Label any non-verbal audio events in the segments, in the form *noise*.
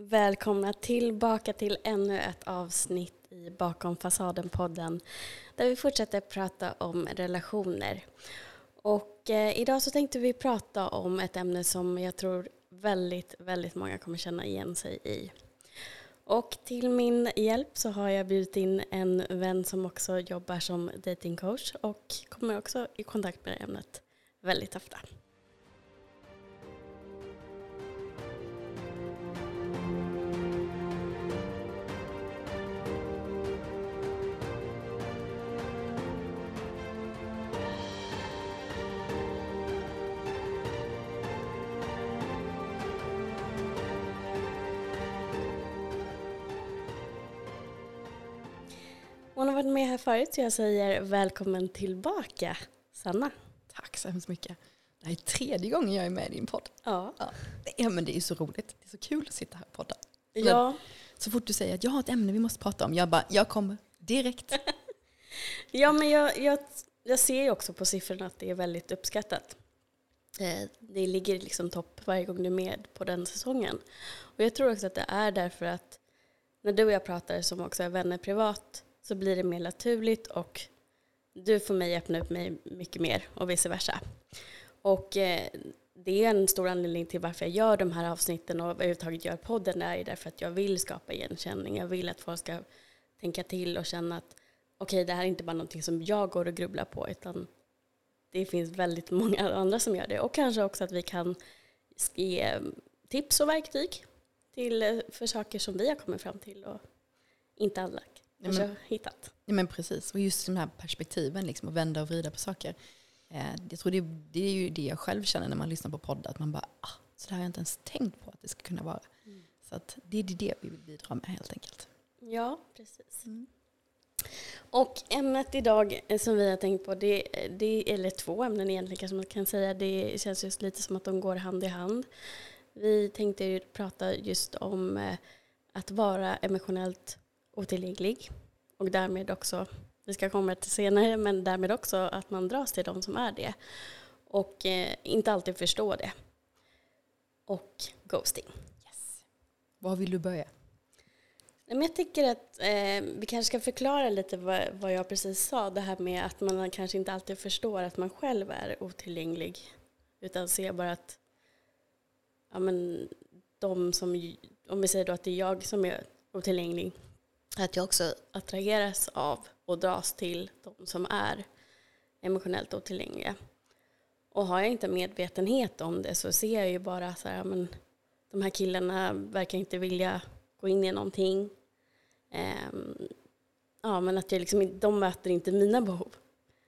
välkomna tillbaka till ännu ett avsnitt i Bakom fasaden-podden där vi fortsätter prata om relationer. Och eh, idag så tänkte vi prata om ett ämne som jag tror väldigt, väldigt många kommer känna igen sig i. Och till min hjälp så har jag bjudit in en vän som också jobbar som datingcoach och kommer också i kontakt med det ämnet väldigt ofta. Varit med här förut så jag säger välkommen tillbaka, Sanna. Tack så hemskt mycket. Det här är tredje gången jag är med i din podd. Ja. Ja, det är, men det är så roligt. Det är så kul att sitta här och podda. Ja, så fort du säger att jag har ett ämne vi måste prata om, jag bara, jag kommer direkt. *laughs* ja men jag, jag, jag ser ju också på siffrorna att det är väldigt uppskattat. Eh, Det ligger liksom topp varje gång du är med på den säsongen. Och jag tror också att det är därför att när du och jag pratar som också är vänner privat så blir det mer naturligt och du får mig öppna upp mig mycket mer och vice versa. Och eh, det är en stor anledning till varför jag gör de här avsnitten och överhuvudtaget gör podden. Är ju därför att jag vill skapa igenkänning. Jag vill att folk ska tänka till och känna att okej, det här är inte bara någonting som jag går och grubblar på utan det finns väldigt många andra som gör det. Och kanske också att vi kan ge tips och verktyg till, eh, för saker som vi har kommit fram till och inte alla kanske men- har hittat. Ja, men precis, och just de här perspektiven, liksom, att vända och vrida på saker. Eh, jag tror det, det är ju det jag själv känner när man lyssnar på poddar, att man bara, ah, så där har jag inte ens tänkt på att det ska kunna vara. Så att det är det vi vill bidra med helt enkelt. Ja, precis. Mm. Och ämnet idag eh, som vi har tänkt på, det, det eller två ämnen egentligen kanske man kan säga, det känns just lite som att de går hand i hand. Vi tänkte prata just om eh, att vara emotionellt otillgänglig och därmed också, vi ska komma till senare, men därmed också att man dras till de som är det och eh, inte alltid förstå det. Och ghosting. Yes. Var vill du börja? Men jag tycker att eh, vi kanske ska förklara lite vad, vad jag precis sa. Det här med att man kanske inte alltid förstår att man själv är otillgänglig. Utan ser bara att ja, men, de som, om vi säger då att det är jag som är otillgänglig, att jag också attraheras av och dras till de som är emotionellt otillgängliga. Och har jag inte medvetenhet om det så ser jag ju bara så här, ja, men, de här killarna verkar inte vilja gå in i någonting. Um, ja, men att jag liksom, de möter inte mina behov.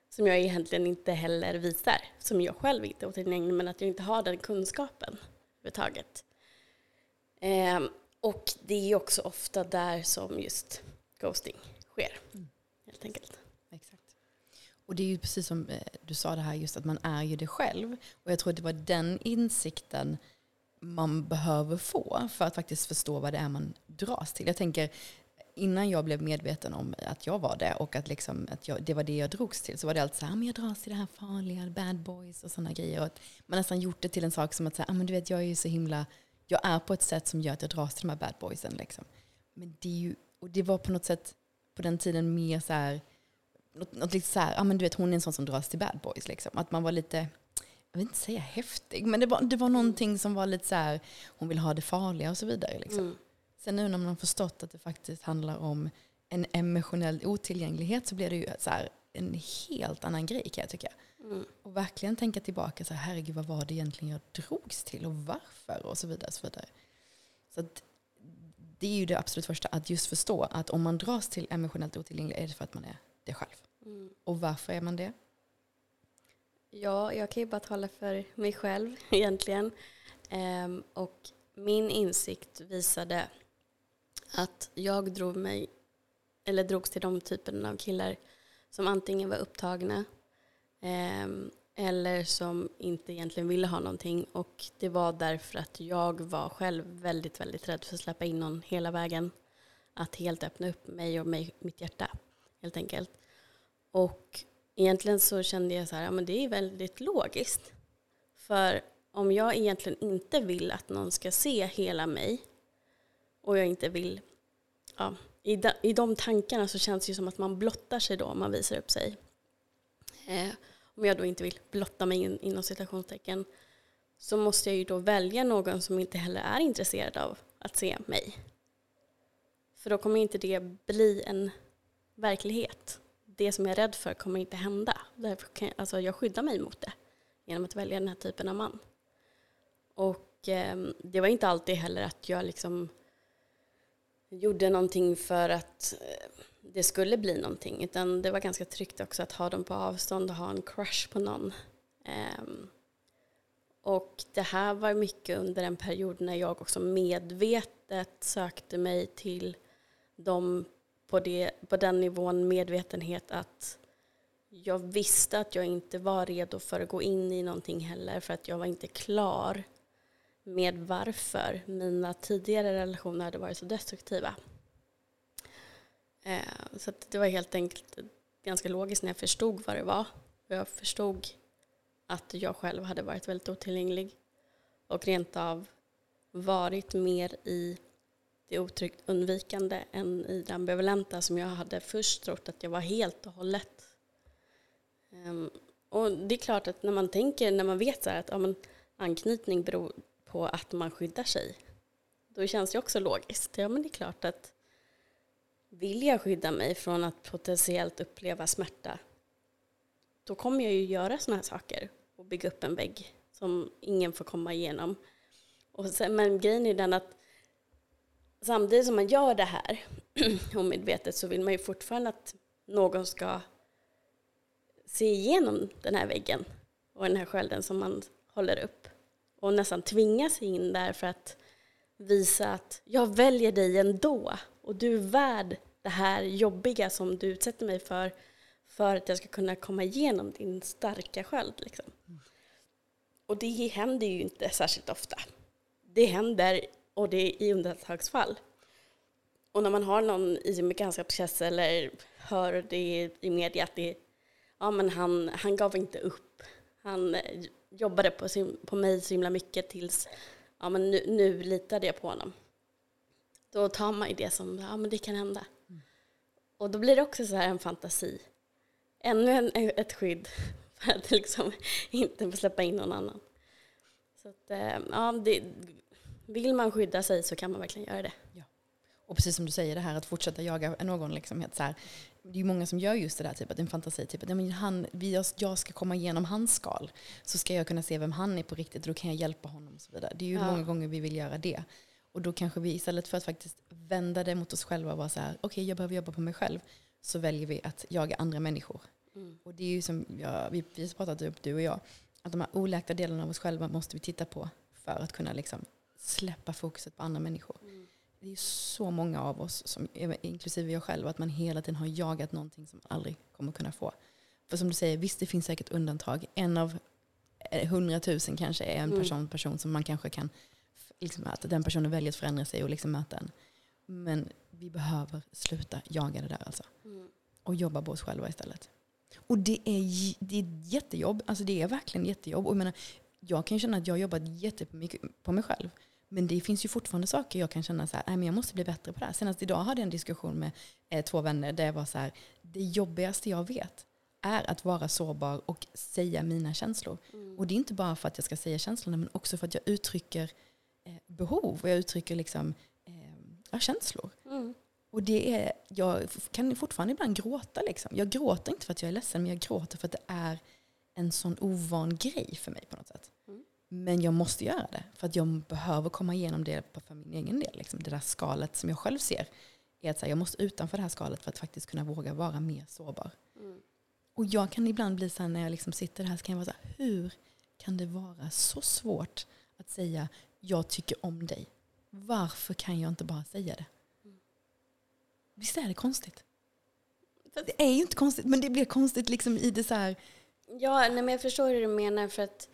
Som jag egentligen inte heller visar. Som jag själv inte är otillgänglig, men att jag inte har den kunskapen överhuvudtaget. Um, och det är också ofta där som just ghosting sker. Helt enkelt. Exakt. Och det är ju precis som eh, du sa det här just att man är ju det själv. Och jag tror att det var den insikten man behöver få för att faktiskt förstå vad det är man dras till. Jag tänker innan jag blev medveten om att jag var det och att, liksom, att jag, det var det jag drogs till så var det alltid så här, "Ah, men jag dras till det här farliga, bad boys och sådana grejer. Och att man nästan gjort det till en sak som att säga, ah, men du vet jag är ju så himla, jag är på ett sätt som gör att jag dras till de här bad boysen. Liksom. Men det är ju, och det var på något sätt på den tiden mer så här, något, något lite så här, ja men du vet hon är en sån som dras till bad boys liksom. Att man var lite, jag vill inte säga häftig, men det var, det var någonting som var lite så här, hon vill ha det farliga och så vidare liksom. Mm. Sen nu när man har förstått att det faktiskt handlar om en emotionell otillgänglighet så blir det ju så här en helt annan grej kan jag tycka. Mm. Och verkligen tänka tillbaka så här, herregud vad var det egentligen jag drogs till och varför och så vidare. Så, vidare. så att, det är ju det absolut första, att just förstå att om man dras till emotionellt otillgänglig är det för att man är det själv. Mm. Och varför är man det? Ja, jag kan ju bara tala för mig själv *laughs* egentligen. Ehm, och min insikt visade att jag drog mig, eller drogs till de typen av killar som antingen var upptagna ehm, eller som inte egentligen ville ha någonting. Och det var därför att jag var själv väldigt, väldigt rädd för att släppa in någon hela vägen. Att helt öppna upp mig och mig, mitt hjärta, helt enkelt. Och egentligen så kände jag så här, ja men det är väldigt logiskt. För om jag egentligen inte vill att någon ska se hela mig, och jag inte vill, ja, i, de, i de tankarna så känns det ju som att man blottar sig då om man visar upp sig. Eh, om jag då inte vill blotta mig in, inom citationstecken så måste jag ju då välja någon som inte heller är intresserad av att se mig. För då kommer inte det bli en verklighet. Det som jag är rädd för kommer inte hända. Därför kan jag, alltså jag skyddar mig mot det genom att välja den här typen av man. Och eh, det var inte alltid heller att jag liksom gjorde någonting för att eh, det skulle bli någonting. Utan det var ganska tryggt också att ha dem på avstånd och ha en crush på någon. Um, och det här var mycket under en period när jag också medvetet sökte mig till dem på, det, på den nivån medvetenhet att jag visste att jag inte var redo för att gå in i någonting heller för att jag var inte klar med varför mina tidigare relationer hade varit så destruktiva. Eh, så det var helt enkelt ganska logiskt när jag förstod vad det var. Jag förstod att jag själv hade varit väldigt otillgänglig och rent av varit mer i det otryggt undvikande än i det ambivalenta som jag hade först trott att jag var helt och hållet. Um, och det är klart att när man tänker, när man vet så att ja, men, anknytning beror på att man skyddar sig, då känns det också logiskt. Ja, men det är klart att vill jag skydda mig från att potentiellt uppleva smärta, då kommer jag ju göra sådana här saker och bygga upp en vägg som ingen får komma igenom. Och sen, men grejen är den att samtidigt som man gör det här *clears throat* omedvetet så vill man ju fortfarande att någon ska se igenom den här väggen och den här skölden som man håller upp och nästan tvinga sig in där för att visa att jag väljer dig ändå och du är värd det här jobbiga som du utsätter mig för för att jag ska kunna komma igenom din starka sköld. Liksom. Och det händer ju inte särskilt ofta. Det händer, och det är i undantagsfall. Och när man har någon i bekantskapskrets eller hör det i media att det, ja, men han, han gav inte upp. Han jobbade på, sin, på mig så himla mycket tills ja, men nu, nu litade jag på honom. Då tar man ju det som, ja men det kan hända. Mm. Och då blir det också så här en fantasi. Ännu en, ett skydd *laughs* för att liksom inte släppa in någon annan. Så att, eh, ja, det, vill man skydda sig så kan man verkligen göra det. Ja. Och precis som du säger, det här att fortsätta jaga någon. Liksom, så här, det är ju många som gör just det där, typ, att en fantasi. Typ, att han, jag ska komma igenom hans skal. Så ska jag kunna se vem han är på riktigt och då kan jag hjälpa honom. Och så vidare. Det är ju ja. många gånger vi vill göra det. Och då kanske vi istället för att faktiskt vända det mot oss själva och vara så här, okej okay, jag behöver jobba på mig själv. Så väljer vi att jaga andra människor. Mm. Och det är ju som ja, vi, vi har pratat upp, du och jag, att de här oläkta delarna av oss själva måste vi titta på för att kunna liksom släppa fokuset på andra människor. Mm. Det är så många av oss, som, inklusive jag själv, att man hela tiden har jagat någonting som man aldrig kommer kunna få. För som du säger, visst det finns säkert undantag. En av eh, hundratusen kanske är en mm. person, person som man kanske kan, liksom, att den personen väljer att förändra sig och liksom möta en. Men vi behöver sluta jaga det där alltså. Mm. Och jobba på oss själva istället. Och det är, det är jättejobb. Alltså det är verkligen jättejobb. Och jag, menar, jag kan känna att jag har jobbat jättemycket på mig själv. Men det finns ju fortfarande saker jag kan känna så här, nej men jag måste bli bättre på det här. Senast idag hade jag en diskussion med eh, två vänner där jag var så här, det jobbigaste jag vet är att vara sårbar och säga mina känslor. Mm. Och det är inte bara för att jag ska säga känslorna men också för att jag uttrycker eh, behov och jag uttrycker liksom, eh, känslor. Mm. Och det är, jag kan fortfarande ibland gråta. Liksom. Jag gråter inte för att jag är ledsen, men jag gråter för att det är en sån ovan grej för mig på något sätt. Mm. Men jag måste göra det, för att jag behöver komma igenom det för min egen del. Liksom. Det där skalet som jag själv ser är att här, jag måste utanför det här skalet för att faktiskt kunna våga vara mer sårbar. Mm. Och jag kan ibland bli så här, när jag liksom sitter här så kan jag vara så här, hur kan det vara så svårt att säga jag tycker om dig? Varför kan jag inte bara säga det? Visst är det konstigt? Det är ju inte konstigt, men det blir konstigt liksom i det så här... Ja, nej, men jag förstår hur du menar. För att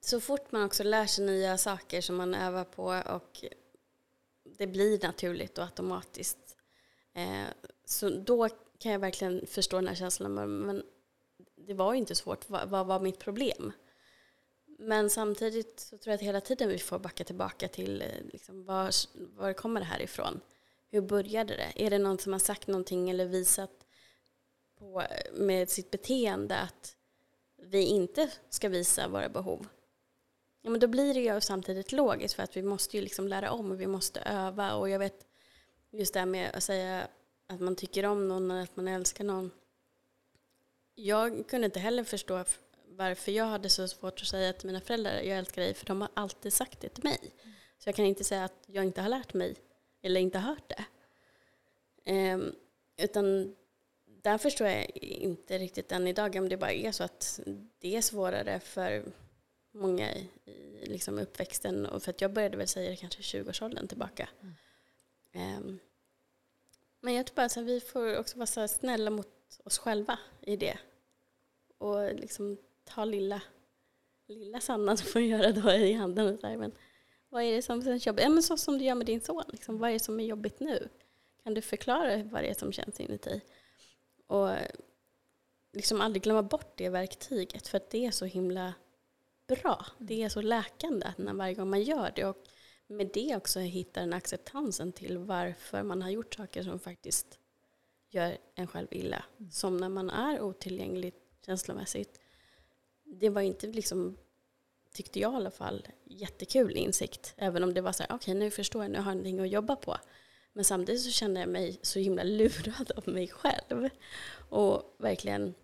så fort man också lär sig nya saker som man övar på och det blir naturligt och automatiskt. Eh, så då kan jag verkligen förstå den här känslan. Men det var ju inte svårt. Vad, vad var mitt problem? Men samtidigt så tror jag att hela tiden vi får backa tillbaka till eh, liksom, var, var kommer det här ifrån? Hur började det? Är det någon som har sagt någonting eller visat på, eh, med sitt beteende att vi inte ska visa våra behov? Ja, men då blir det ju samtidigt logiskt för att vi måste ju liksom lära om och vi måste öva och jag vet just det här med att säga att man tycker om någon eller att man älskar någon. Jag kunde inte heller förstå varför jag hade så svårt att säga till mina föräldrar jag älskar dig för de har alltid sagt det till mig. Så jag kan inte säga att jag inte har lärt mig eller inte hört det. Um, utan där förstår jag inte riktigt än idag om det bara är så att det är svårare för många i, i liksom uppväxten. Och för att jag började väl säga det kanske i 20-årsåldern tillbaka. Mm. Um, men jag tror bara att vi får också vara snälla mot oss själva i det. Och liksom ta lilla, lilla Sanna som får göra då i handen. Och så här, men vad är det som känns jobbigt? Ja, men så som du gör med din son. Liksom, vad är det som är jobbigt nu? Kan du förklara vad det är som känns inuti? Och liksom aldrig glömma bort det verktyget för att det är så himla bra. Det är så läkande när varje gång man gör det. Och med det också hittar den acceptansen till varför man har gjort saker som faktiskt gör en själv illa. Mm. Som när man är otillgänglig känslomässigt. Det var inte liksom, tyckte jag i alla fall, jättekul insikt. Även om det var så här, okej okay, nu förstår jag, nu har jag någonting att jobba på. Men samtidigt så kände jag mig så himla *laughs* lurad av mig själv. Och verkligen,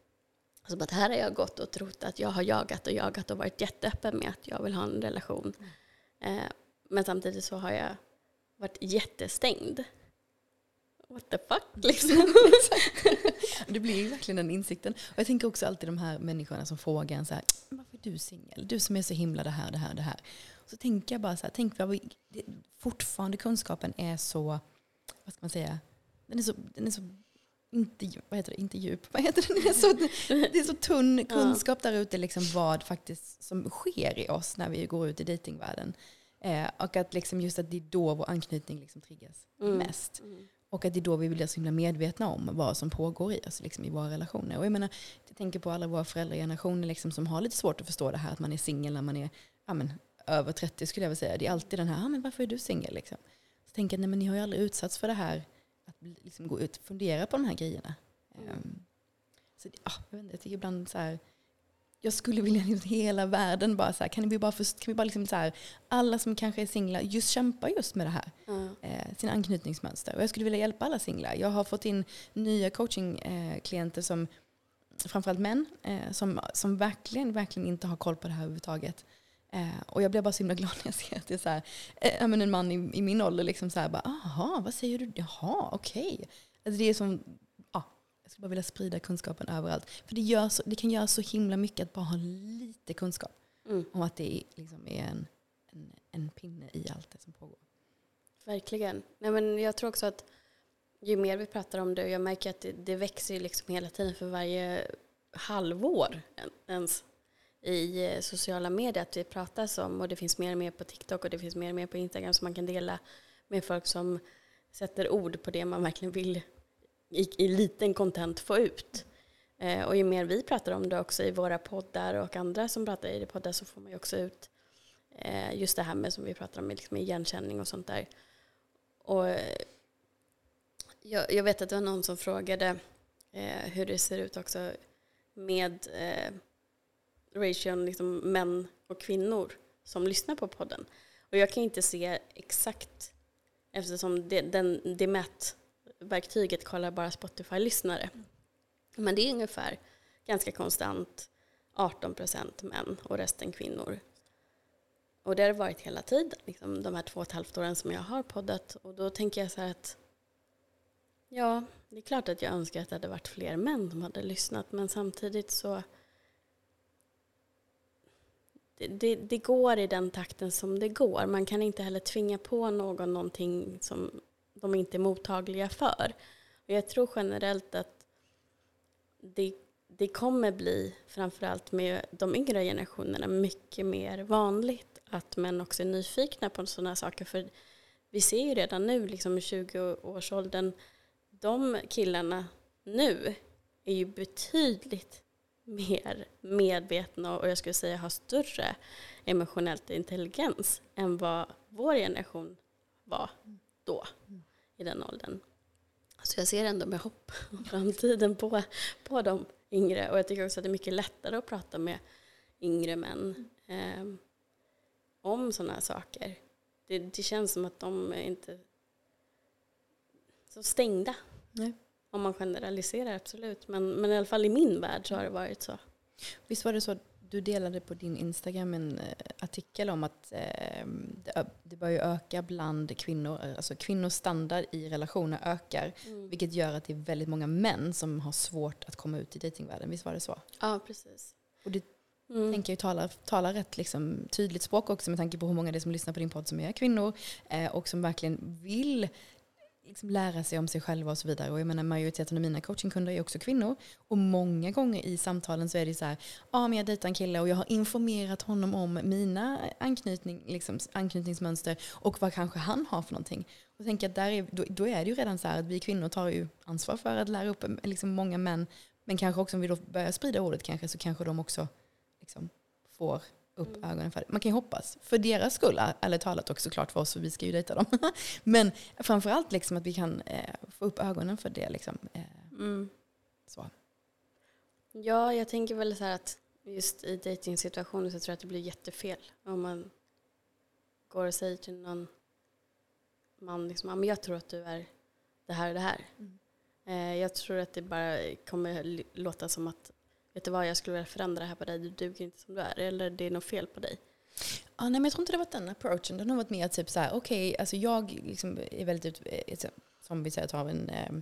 alltså att här har jag gått och trott att jag har jagat och jagat och varit jätteöppen med att jag vill ha en relation. Mm. Eh, men samtidigt så har jag varit jättestängd. What the fuck *laughs* liksom. det blir ju verkligen den insikten. Och jag tänker också alltid de här människorna som frågar en så här, varför är du singel? Du som är så himla det här, det här, det här. Så tänker jag bara så här, tänk vad vi, fortfarande kunskapen är så, vad ska man säga, den är så, den är så inte, vad heter det, inte djup, vad heter det? Det är så, det är så tunn *laughs* kunskap där ute, liksom vad faktiskt som sker i oss när vi går ut i datingvärlden. Eh, och att liksom just att det är då vår anknytning liksom triggas mm. mest. Mm. Och att det är då vi blir så himla medvetna om vad som pågår i oss liksom i våra relationer. Och jag menar, jag tänker på alla våra föräldragenerationer liksom, som har lite svårt att förstå det här att man är singel när man är ja, men, över 30 skulle jag vilja säga. Det är alltid den här, ah, men varför är du singel? Liksom. Så tänker jag, nej men ni har ju aldrig utsatts för det här, att liksom gå ut och fundera på de här grejerna. Mm. Um, så, ah, jag, vet inte, jag tycker ibland så här, jag skulle vilja *laughs* liksom hela världen bara så här, kan vi bara, för, kan vi bara liksom så här, alla som kanske är singlar, just kämpa just med det här. Mm. Eh, sina anknytningsmönster. Och jag skulle vilja hjälpa alla singlar. Jag har fått in nya coachingklienter eh, som, framförallt män, eh, som, som verkligen, verkligen inte har koll på det här överhuvudtaget. Eh, och jag blir bara så himla glad *laughs* när jag ser att det är så här, eh, en man i, i, min ålder liksom så här bara, aha, vad säger du? Jaha, okej. Okay. Alltså det är som jag skulle bara vilja sprida kunskapen överallt. För det, så, det kan göra så himla mycket att bara ha lite kunskap. Mm. Om att det liksom är en, en, en, pinne i allt det som pågår. Verkligen. Nej, men jag tror också att ju mer vi pratar om det, och jag märker att det, det växer liksom hela tiden för varje halvår ens i eh, sociala medier att det pratas om och det finns mer och mer på TikTok och det finns mer och mer på Instagram som man kan dela med folk som sätter ord på det man verkligen vill i, i liten content få ut. Eh, och ju mer vi pratar om det också i våra poddar och andra som pratar i det poddar så får man ju också ut eh, just det här med som vi pratar om liksom igenkänning och sånt där. Och eh, jag, jag, vet att det var någon som frågade eh, hur det ser ut också med eh, ration liksom män och kvinnor som lyssnar på podden. Och jag kan inte se exakt eftersom det, den, det mätverktyget kollar bara Spotify-lyssnare. Men det är ungefär ganska konstant 18 procent män och resten kvinnor. Och det har det varit hela tiden, liksom, de här två och ett halvt åren som jag har poddat. Och då tänker jag så här att ja, det är klart att jag önskar att det hade varit fler män som hade lyssnat. Men samtidigt så det, det, går i den takten som det går. Man kan inte heller tvinga på någon någonting som de inte är mottagliga för. Och jag tror generellt att det, det kommer bli, framförallt med de yngre generationerna, mycket mer vanligt att män också är nyfikna på sådana saker. För vi ser ju redan nu, liksom i 20-årsåldern, de killarna nu är ju betydligt mer medvetna och jag skulle säga har större emotionellt intelligens än vad vår generation var då, i den åldern. Så jag ser ändå med hopp om framtiden på, på de yngre och jag tycker också att det är mycket lättare att prata med yngre män eh, om sådana här saker. Det, det känns som att de är inte så stängda. Nej. Om man generaliserar, absolut. Men, men i alla fall i min värld så har det varit så. Visst var det så att du delade på din Instagram en eh, artikel om att eh, det, det börjar öka bland kvinnor, alltså kvinnors standard i relationer ökar. Mm. Vilket gör att det är väldigt många män som har svårt att komma ut i datingvärlden. Visst var det så? Ja, precis. Och det Mm. tänker jag talar, talar rätt liksom, tydligt språk också med tanke på hur många det är som lyssnar på din podd som är kvinnor eh, och som verkligen vill liksom, lära sig om sig själva och så vidare. Och jag menar majoriteten av mina coachingkunder är också kvinnor. Och många gånger i samtalen så är det så här, ja ah, men jag dejtar en kille och jag har informerat honom om mina anknytning, liksom, anknytningsmönster och vad kanske han har för någonting. Och tänker att där är, då, då är det ju redan så här att vi kvinnor tar ju ansvar för att lära upp liksom, många män. Men kanske också om vi då börjar sprida ordet kanske så kanske de också liksom, får upp Mm. ögonen för. Man kan ju hoppas. För deras skull, eller talat också såklart för oss, för vi ska ju dejta dem. *laughs* Men framförallt liksom att vi kan eh, få upp ögonen för det. Liksom. Eh, Mm. så. Ja, jag tänker väl så här att just i dejtingsituationer så tror jag att det blir jättefel om man går och säger till någon man liksom, ja, men jag tror att du är det här och det här. Mm. Eh, jag tror att det bara kommer låta som att, vet du vad, jag skulle vilja förändra det här på dig, du duger inte som du är, eller det är något fel på dig. Ja, nej, men jag tror inte det har varit den approachen. Det har varit mer typ så här, okej, alltså jag liksom är väldigt, ut, eh, som vi säger, tar en eh,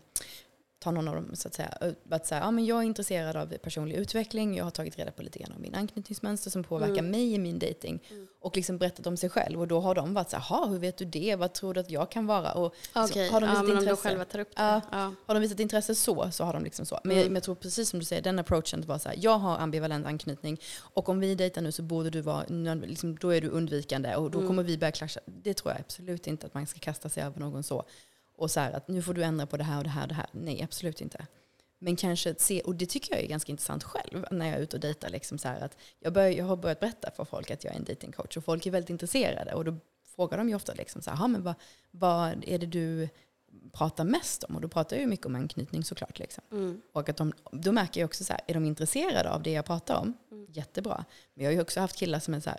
eh, ta någon av dem så att säga. Att säga ja, men jag är intresserad av personlig utveckling, jag har tagit reda på lite grann om min anknytningsmönster som påverkar Mm. mig i min dating Mm. Och liksom berättat om sig själv och då har de varit så här, "Ha, hur vet du det? Vad tror du att jag kan vara? Och Okej, har de ja, visat de intresse? själva tar upp det. Ja. Ja. har de visat intresse så, så har de liksom så. Men, jag, Mm. men jag tror precis som du säger, den approachen var så här, jag har ambivalent anknytning och om vi dejtar nu så borde du vara, liksom, då är du undvikande och då Mm. kommer vi börja clasha. Det tror jag absolut inte att man ska kasta sig över någon så. Och så här att nu får du ändra på det här och det här och det här. Nej, absolut inte. Men kanske att se, och det tycker jag är ganska intressant själv när jag är ute och dejtar. Liksom så här att jag, bör, jag har börjat berätta för folk att jag är en datingcoach och folk är väldigt intresserade. Och då frågar de ju ofta liksom så här, "Ha, men vad, vad är det du pratar mest om? Och då pratar jag ju mycket om anknytning såklart. Liksom. Mm. Och att de, då märker jag också så här, är de intresserade av det jag pratar om? Mm. Jättebra. Men jag har ju också haft killar som är så här,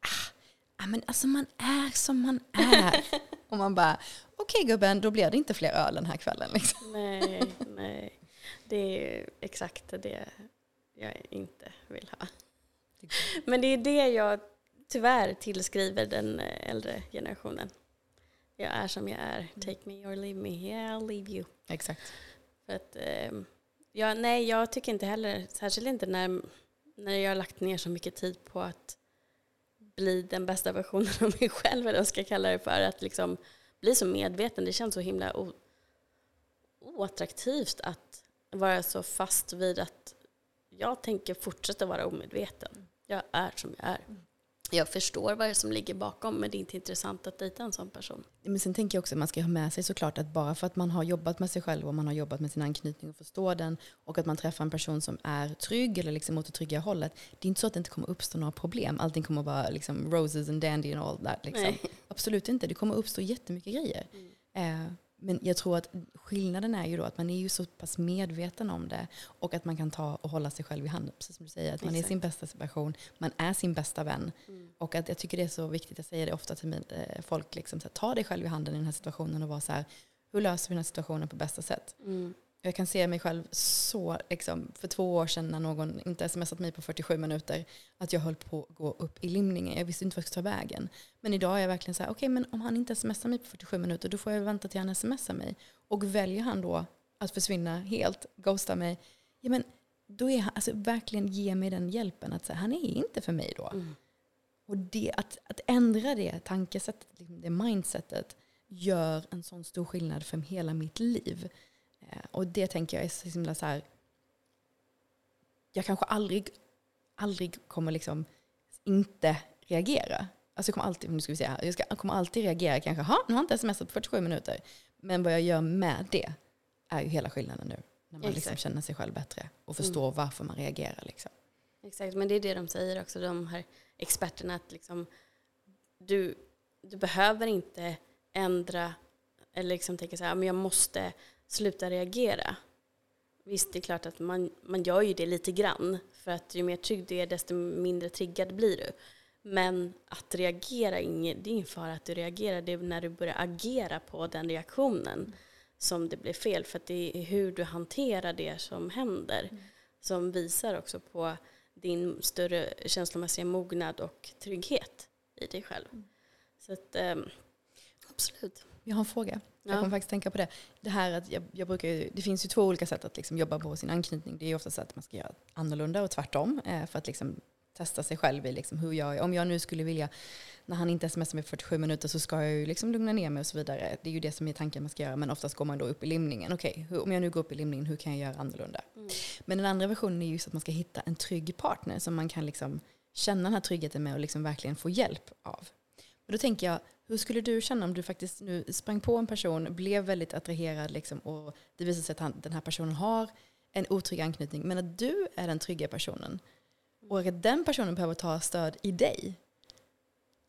ah, ah, men alltså man är som man är. *laughs* och man bara, okej gubben, då blir det inte fler öl den här kvällen. Liksom. Nej, nej. Det är exakt det jag inte vill ha. Men det är det jag tyvärr tillskriver den äldre generationen. Jag är som jag är. Take me or leave me. Yeah, I'll leave you. Exakt. För att, ehm, ja, nej, jag tycker inte heller, särskilt inte när, när jag har lagt ner så mycket tid på att bli den bästa versionen av mig själv, eller vad jag ska kalla det för, att liksom bli så medveten. Det känns så himla o, oattraktivt att vara så fast vid att jag tänker fortsätta vara omedveten. Jag är som jag är. Mm. Jag förstår vad det är som ligger bakom, men det är inte intressant att dejta en sån person. Men sen tänker jag också att man ska ha med sig såklart att bara för att man har jobbat med sig själv och man har jobbat med sin anknytning och förstår den och att man träffar en person som är trygg eller liksom åt det trygga hållet. Det är inte så att det inte kommer uppstå några problem. Allting kommer vara liksom roses and dandy and all that. Liksom. Absolut inte. Det kommer uppstå jättemycket grejer. Eh, men jag tror att skillnaden är ju då att man är ju så pass medveten om det och att man kan ta och hålla sig själv i handen. Precis som du säger, att man är Exakt. sin bästa version, man är sin bästa vän. Mm. Och att jag tycker det är så viktigt, jag säger det ofta till min, eh, folk, liksom, så här, ta dig själv i handen i den här situationen och vara så här, hur löser vi den här situationen på bästa sätt? Mm. Jag kan se mig själv så, liksom, för två år sedan när någon inte smsat mig på 47 minuter, att jag höll på att gå upp i limningen. Jag visste inte vart jag skulle ta vägen. Men idag är jag verkligen så här, okej men om han inte smsar mig på 47 minuter, då får jag vänta till han smsar mig. Och väljer han då att försvinna helt, ghosta mig, ja men då är han, alltså verkligen ge mig den hjälpen att säga, han är inte för mig då. Mm. Och det, att, att ändra det tankesättet, det mindsetet, gör en sån stor skillnad för hela mitt liv. Eh, och det tänker jag är så himla så här, jag kanske aldrig, aldrig kommer liksom inte reagera. Alltså jag kommer alltid, nu ska vi se här, jag, ska, jag kommer alltid reagera kanske, ha nu har han inte smsat på 47 minuter. Men vad jag gör med det är ju hela skillnaden nu. När man liksom känner sig själv bättre och förstår varför man reagerar. Liksom. Exakt, men det är det de säger också, de här experterna, att liksom, du, du behöver inte ändra eller liksom tänka så här, men jag måste sluta reagera. Visst, det är klart att man, man gör ju det lite grann, för att ju mer trygg du är, desto mindre triggad blir du. Men att reagera, det är ingen fara att du reagerar, det är när du börjar agera på den reaktionen som det blir fel, för att det är hur du hanterar det som händer som visar också på din större känslomässiga mognad och trygghet i dig själv. Så att, ehm, absolut. Jag har en fråga. Jag Ja. kommer faktiskt tänka på det. Det, här att jag, jag brukar, ju- det finns ju två olika sätt att liksom jobba på sin anknytning. Det är ju ofta så att man ska göra annorlunda och tvärtom. Eh, för att liksom testa sig själv i liksom hur jag, om jag nu skulle vilja, när han inte smsar mig för 47 minuter så ska jag ju liksom lugna ner mig och så vidare. Det är ju det som är tanken man ska göra. Men oftast går man då upp i limningen. Okej, hur- om jag nu går upp i limningen, hur kan jag göra annorlunda? Men den andra versionen är ju så att man ska hitta en trygg partner som man kan liksom känna den här tryggheten med och liksom verkligen få hjälp av. Och då tänker jag, hur skulle du känna om du faktiskt nu sprang på en person, blev väldigt attraherad liksom, och det visar sig att han, den här personen har en otrygg anknytning, men att du är den trygga personen och att den personen behöver ta stöd i dig.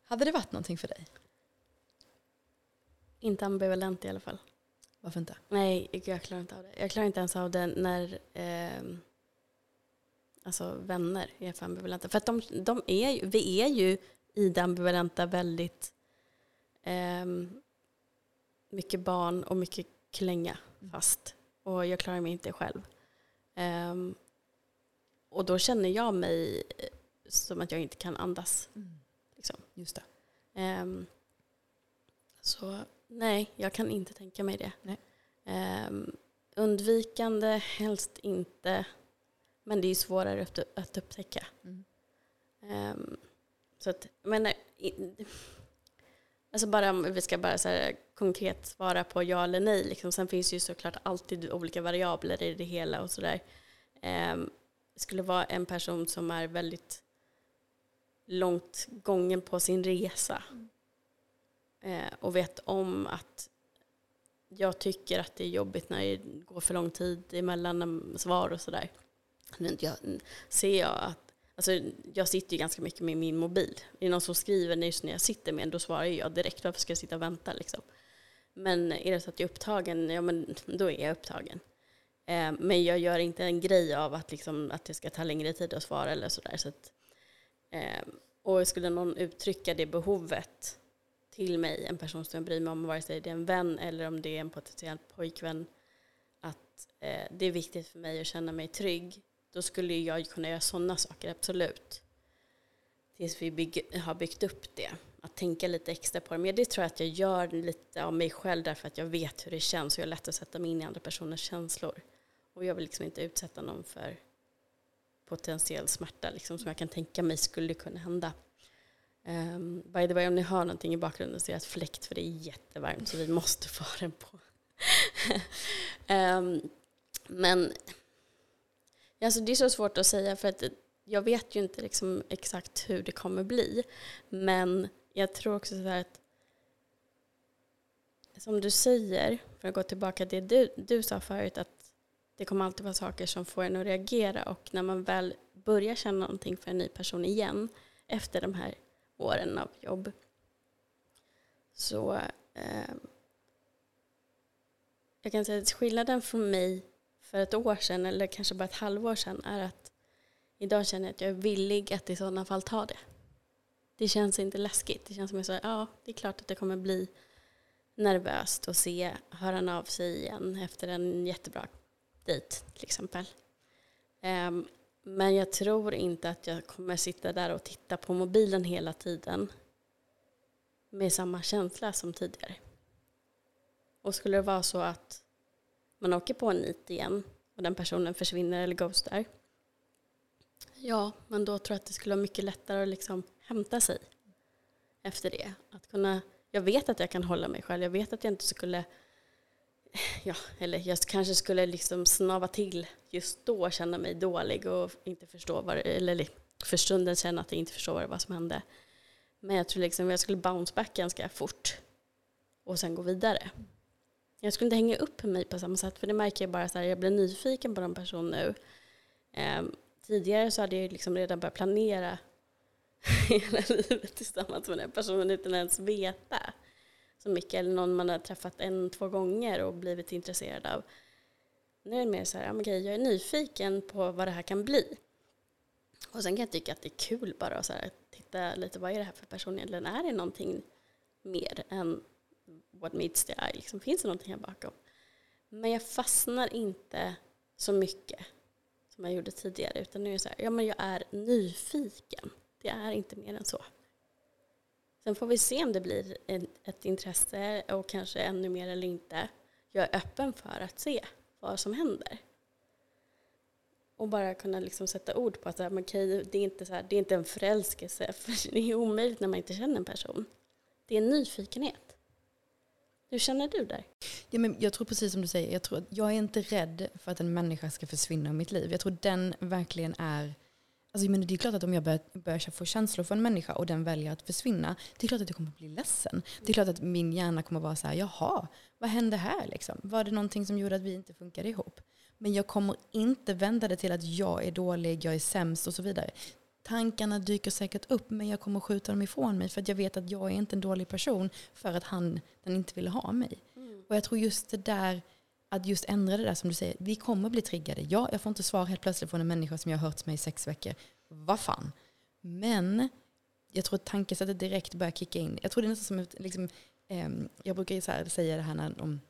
Hade det varit någonting för dig? Inte ambivalent i alla fall. Varför inte? Nej, jag klarar inte av det. Jag klarar inte ens av det när ehm, alltså vänner är för ambivalenta. För att de, de är vi är ju i det ambivalenta väldigt mycket barn och mycket klänga fast. Och jag klarar mig inte själv. Ehm, och då känner jag mig eh, som att jag inte kan andas. Liksom. Just det. Ehm, så nej, jag kan inte tänka mig det. Ehm, undvikande, helst inte. Men det är svårare att, att upptäcka. Mm. Ehm, så att, men, eh, alltså bara om vi ska bara så här konkret svara på ja eller nej. Liksom. Sen finns det ju såklart alltid olika variabler i det hela och sådär. Um, det skulle vara en person som är väldigt långt gången på sin resa eh, och vet om att jag tycker att det är jobbigt när det går för lång tid emellan ehm, svar och sådär. Ser jag att, alltså jag sitter ju ganska mycket med min mobil. Är det någon som skriver just när jag sitter med den, då svarar jag direkt. Varför ska jag sitta och vänta liksom? Men är det så att jag är upptagen, ja men då är jag upptagen. Eh, men jag gör inte en grej av att, liksom, att det ska ta längre tid att svara eller sådär. Så att, eh, och skulle någon uttrycka det behovet till mig, en person som jag bryr mig om, vare sig det är en vän eller om det är en potentiell pojkvän, att eh, det är viktigt för mig att känna mig trygg, då skulle jag kunna göra sådana saker, absolut. Tills vi bygg, har byggt upp det. Att tänka lite extra på det. Men det tror jag att jag gör lite av mig själv därför att jag vet hur det känns och jag är lätt att sätta mig in i andra personers känslor. Och jag vill liksom inte utsätta någon för potentiell smärta liksom, som jag kan tänka mig skulle kunna hända. Um, by the way, om ni hör någonting i bakgrunden så är det ett fläkt för det är jättevarmt så vi måste få den på. um, *laughs* men alltså, det är så svårt att säga för att jag vet ju inte liksom exakt hur det kommer bli. Men jag tror också så här att som du säger, för att gå tillbaka till det du, du sa förut, att det kommer alltid vara saker som får en att reagera och när man väl börjar känna någonting för en ny person igen efter de här åren av jobb så eh, jag kan säga att skillnaden från mig för ett år sedan eller kanske bara ett halvår sedan är att idag känner jag att jag är villig att i sådana fall ta det. Det känns inte läskigt. Det känns som att jag sa, ja, det är klart att det kommer bli nervöst att se, höra han av sig igen efter en jättebra dejt till exempel. Um, men jag tror inte att jag kommer sitta där och titta på mobilen hela tiden med samma känsla som tidigare. Och skulle det vara så att man åker på en nit igen och den personen försvinner eller ghostar. Ja, men då tror jag att det skulle vara mycket lättare att liksom hämta sig efter det. Att kunna, jag vet att jag kan hålla mig själv. Jag vet att jag inte skulle ja, eller jag kanske skulle liksom snava till just då, känna mig dålig och inte förstå vad det, eller för stunden känna att jag inte förstår vad som hände. Men jag tror liksom jag skulle bounce back ganska fort och sen gå vidare. Jag skulle inte hänga upp mig på samma sätt för det märker jag bara så här, jag blir nyfiken på någon person nu. Eh, tidigare så hade jag liksom redan börjat planera *laughs* hela livet tillsammans med den personen utan att ens veta så mycket. Eller någon man har träffat en, två gånger och blivit intresserad av. Nu är det mer så här, okay, jag är nyfiken på vad det här kan bli. Och sen kan jag tycka att det är kul bara att så här, titta lite, vad är det här för person egentligen? Är det någonting mer än what meets the eye? Liksom, finns det någonting här bakom? Men jag fastnar inte så mycket som jag gjorde tidigare. Utan nu är jag så här, ja men jag är nyfiken. Det är inte mer än så. Sen får vi se om det blir ett intresse och kanske ännu mer eller inte. Jag är öppen för att se vad som händer. Och bara kunna liksom sätta ord på att det är, inte så här, det är inte en förälskelse, *laughs* för det är omöjligt när man inte känner en person. Det är en nyfikenhet. Hur känner du där? Ja, men jag tror precis som du säger, jag, tror jag är inte rädd för att en människa ska försvinna ur mitt liv. Jag tror den verkligen är Alltså, men det är klart att om jag börjar, börjar få känslor för en människa och den väljer att försvinna, det är klart att jag kommer att bli ledsen. Det är klart att min hjärna kommer att vara så här, jaha, vad hände här liksom? Var det någonting som gjorde att vi inte funkade ihop? Men jag kommer inte vända det till att jag är dålig, jag är sämst och så vidare. Tankarna dyker säkert upp men jag kommer skjuta dem ifrån mig för att jag vet att jag är inte en dålig person för att han den inte ville ha mig. Mm. Och jag tror just det där, att just ändra det där som du säger, vi kommer bli triggade. Ja, jag får inte svar helt plötsligt från en människa som jag har hört mig i sex veckor. Vad fan. Men jag tror att tankesättet direkt börjar kicka in. Jag tror det är nästan som ett, liksom, eh, jag brukar säga det här när de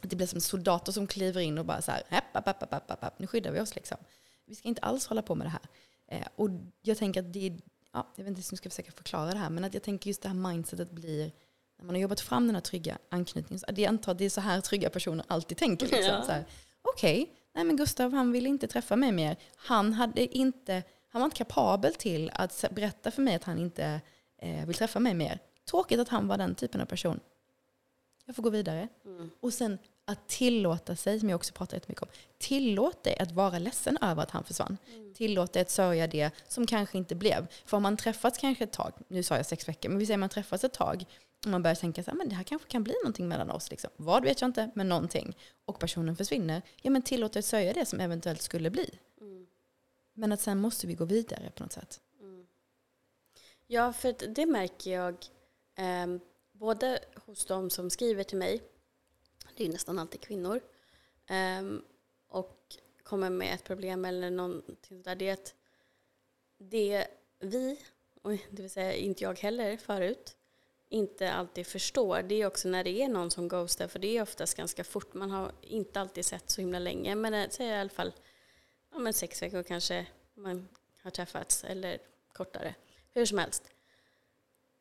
att det blir som soldater som kliver in och bara så här, hepp, hepp, hepp, hepp, hepp, nu skyddar vi oss liksom. Vi ska inte alls hålla på med det här. Eh, och jag tänker att det är, ja, jag vet inte om jag ska försöka förklara det här, men att jag tänker just det här mindsetet blir, när man har jobbat fram den här trygga anknytningen, jag antar att det är så här trygga personer alltid tänker. Liksom, ja. Okej, okay, nej men Gustav han vill inte träffa mig mer. Han, hade inte, han var inte kapabel till att berätta för mig att han inte eh, vill träffa mig mer. Tråkigt att han var den typen av person. Jag får gå vidare. Mm. Och sen att tillåta sig, som jag också pratar jättemycket om, tillåt dig att vara ledsen över att han försvann. Mm. Tillåt dig att sörja det som kanske inte blev. För om man träffats kanske ett tag, nu sa jag sex veckor, men vi säger man träffats ett tag, och man börjar tänka så här, men det här kanske kan bli någonting mellan oss. Liksom. Vad vet jag inte, men någonting. Och personen försvinner, ja men tillåt dig att sörja det som eventuellt skulle bli. Mm. Men att sen måste vi gå vidare på något sätt. Mm. Ja, för det märker jag eh, både hos de som skriver till mig, det är nästan alltid kvinnor, um, och kommer med ett problem eller någonting där, det är att det vi, och det vill säga inte jag heller förut, inte alltid förstår, det är också när det är någon som ghostar, för det är oftast ganska fort, man har inte alltid sett så himla länge, men eh, säg i alla fall ja, men sex veckor kanske man har träffats, eller kortare. Hur som helst.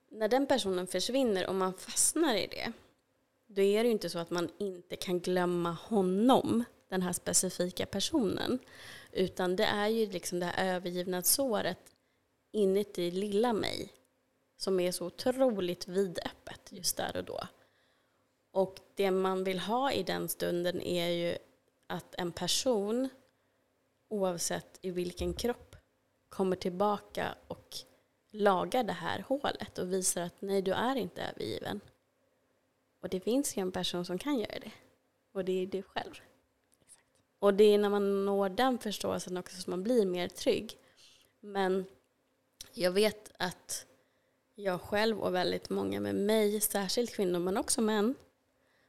När den personen försvinner och man fastnar i det, då är det ju inte så att man inte kan glömma honom, den här specifika personen. Utan det är ju liksom det här övergivna såret inuti lilla mig som är så otroligt vidöppet just där och då. Och det man vill ha i den stunden är ju att en person, oavsett i vilken kropp, kommer tillbaka och lagar det här hålet och visar att nej, du är inte övergiven. Och det finns ju en person som kan göra det. Och det är du själv. Exakt. Och det är när man når den förståelsen också som man blir mer trygg. Men jag vet att jag själv och väldigt många med mig, särskilt kvinnor men också män,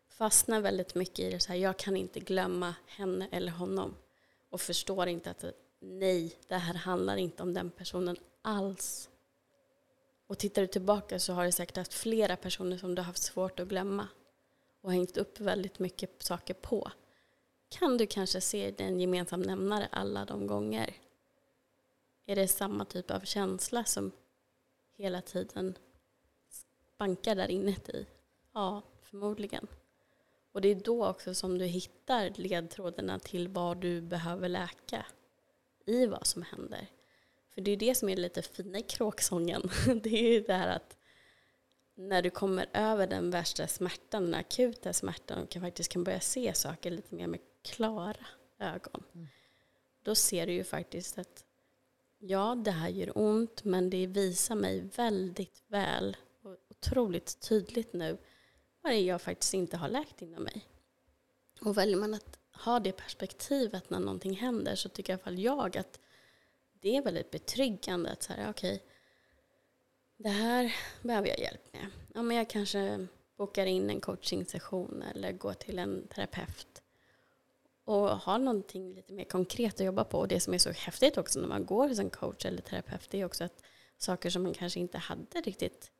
fastnar väldigt mycket i det så här, jag kan inte glömma henne eller honom. Och förstår inte att nej, det här handlar inte om den personen alls. Och tittar du tillbaka så har du säkert haft flera personer som du har haft svårt att glömma och hängt upp väldigt mycket saker på. Kan du kanske se den gemensam nämnare alla de gånger? Är det samma typ av känsla som hela tiden bankar där inuti? Ja, förmodligen. Och det är då också som du hittar ledtrådarna till vad du behöver läka i vad som händer. För det är det som är lite fina i kråksången. *laughs* Det är ju det här att när du kommer över den värsta smärtan, den akuta smärtan och faktiskt kan börja se saker lite mer med klara ögon. Mm. Då ser du ju faktiskt att ja, det här gör ont men det visar mig väldigt väl och otroligt tydligt nu vad det är jag faktiskt inte har läkt inom mig. Och väljer man att ha det perspektivet när någonting händer så tycker i alla fall jag att det är väldigt betryggande att så här, okej, det här behöver jag hjälp med. Ja, men jag kanske bokar in en coachingsession eller går till en terapeut och har någonting lite mer konkret att jobba på. Och det som är så häftigt också när man går hos en coach eller terapeut det är också att saker som man kanske inte hade riktigt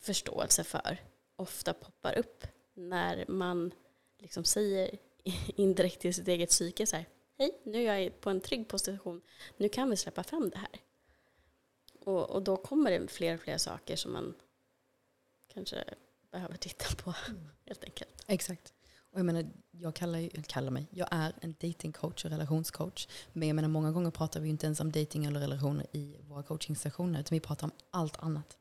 förståelse för ofta poppar upp när man liksom säger *laughs* indirekt till sitt eget psyke så här, hej, nu är jag på en trygg position, nu kan vi släppa fram det här. Och, och då kommer det fler och fler saker som man kanske behöver titta på mm. helt enkelt. Exakt. Och jag menar, jag kallar, kallar mig, jag är en datingcoach och relationscoach. Men jag menar, många gånger pratar vi inte ens om dating eller relationer i våra coachingsessioner, utan vi pratar om allt annat.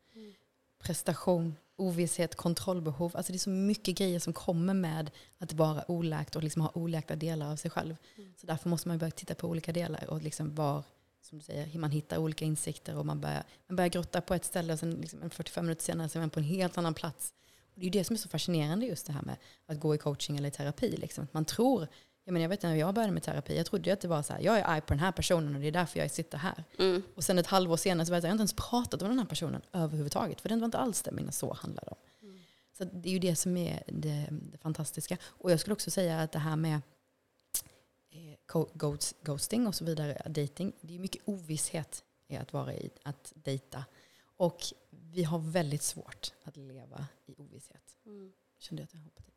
Prestation, ovisshet, kontrollbehov. Alltså det är så mycket grejer som kommer med att vara oläkt och liksom ha oläkta delar av sig själv. Mm. Så därför måste man börja titta på olika delar och liksom var, som du säger, man hittar olika insikter och man börjar, man börjar grotta på ett ställe och sen liksom 45 minuter senare så är man på en helt annan plats. Och det är ju det som är så fascinerande just det här med att gå i coaching eller i terapi. Liksom. Man tror, jag, menar, jag vet när jag började med terapi, jag trodde att det var så här, jag är arg på den här personen och det är därför jag sitter här. Mm. Och sen ett halvår senare så var jag, jag inte ens pratat om den här personen överhuvudtaget. För det var inte alls det mina så handlade om. Mm. Så det är ju det som är det, det, fantastiska. Och jag skulle också säga att det här med eh, ghosting och så vidare, dating, det är mycket ovisshet i att vara i, att dejta. Och vi har väldigt svårt att leva i ovisshet. Mm. Kände jag att jag hoppade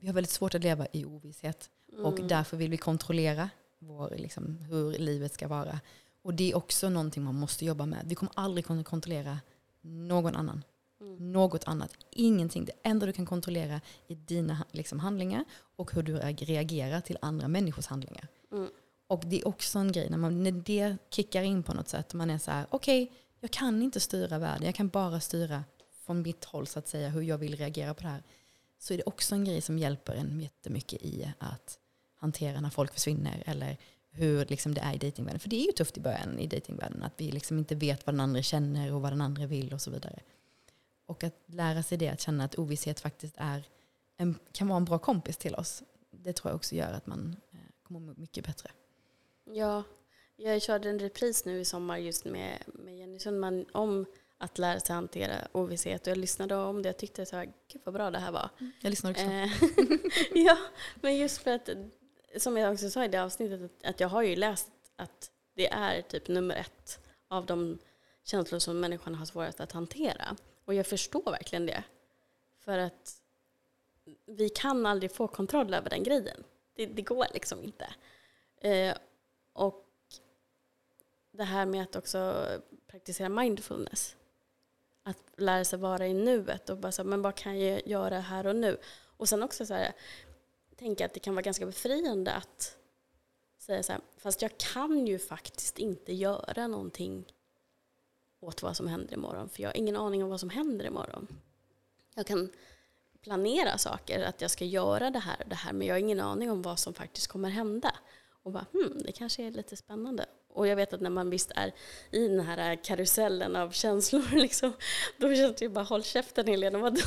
Vi har väldigt svårt att leva i ovisshet. Mm. Och därför vill vi kontrollera vår, liksom, hur livet ska vara. Och det är också någonting man måste jobba med. Vi kommer aldrig kunna kontrollera någon annan. Mm. Något annat. Ingenting. Det enda du kan kontrollera är dina liksom, handlingar och hur du reagerar till andra människors handlingar. Mm. Och det är också en grej när, man, när det kickar in på något sätt. Man är så här, okej, okay, jag kan inte styra världen. Jag kan bara styra från mitt håll så att säga hur jag vill reagera på det här. Så är det också en grej som hjälper en jättemycket i att hantera när folk försvinner eller hur liksom det är i dejtingvärlden. För det är ju tufft i början i dejtingvärlden att vi liksom inte vet vad den andra känner och vad den andra vill och så vidare. Och att lära sig det, att känna att ovisshet faktiskt är en, kan vara en bra kompis till oss. Det tror jag också gör att man eh, kommer må mycket bättre. Ja, jag körde en repris nu i sommar just med, med Jenny Sundman om att lära sig hantera ovisshet. Och jag lyssnade om det och tyckte så här, gud vad bra det här var. Mm, jag lyssnar också. Eh, *laughs* ja, men just för att, som jag också sa i det avsnittet, att jag har ju läst att det är typ nummer ett av de känslor som människan har svårast att hantera. Och jag förstår verkligen det. För att vi kan aldrig få kontroll över den grejen. Det, det går liksom inte. Eh, och det här med att också praktisera mindfulness. Att lära sig vara i nuet och bara så, men vad kan jag göra här och nu? Och sen också så här, tänka att det kan vara ganska befriande att säga så här, fast jag kan ju faktiskt inte göra någonting åt vad som händer imorgon, för jag har ingen aning om vad som händer imorgon. Jag kan planera saker, att jag ska göra det här och det här, men jag har ingen aning om vad som faktiskt kommer hända. Och bara, hmm, det kanske är lite spännande. Och jag vet att när man visst är i den här karusellen av känslor, *laughs* liksom, då känns det ju bara håll käften Helena, vadå,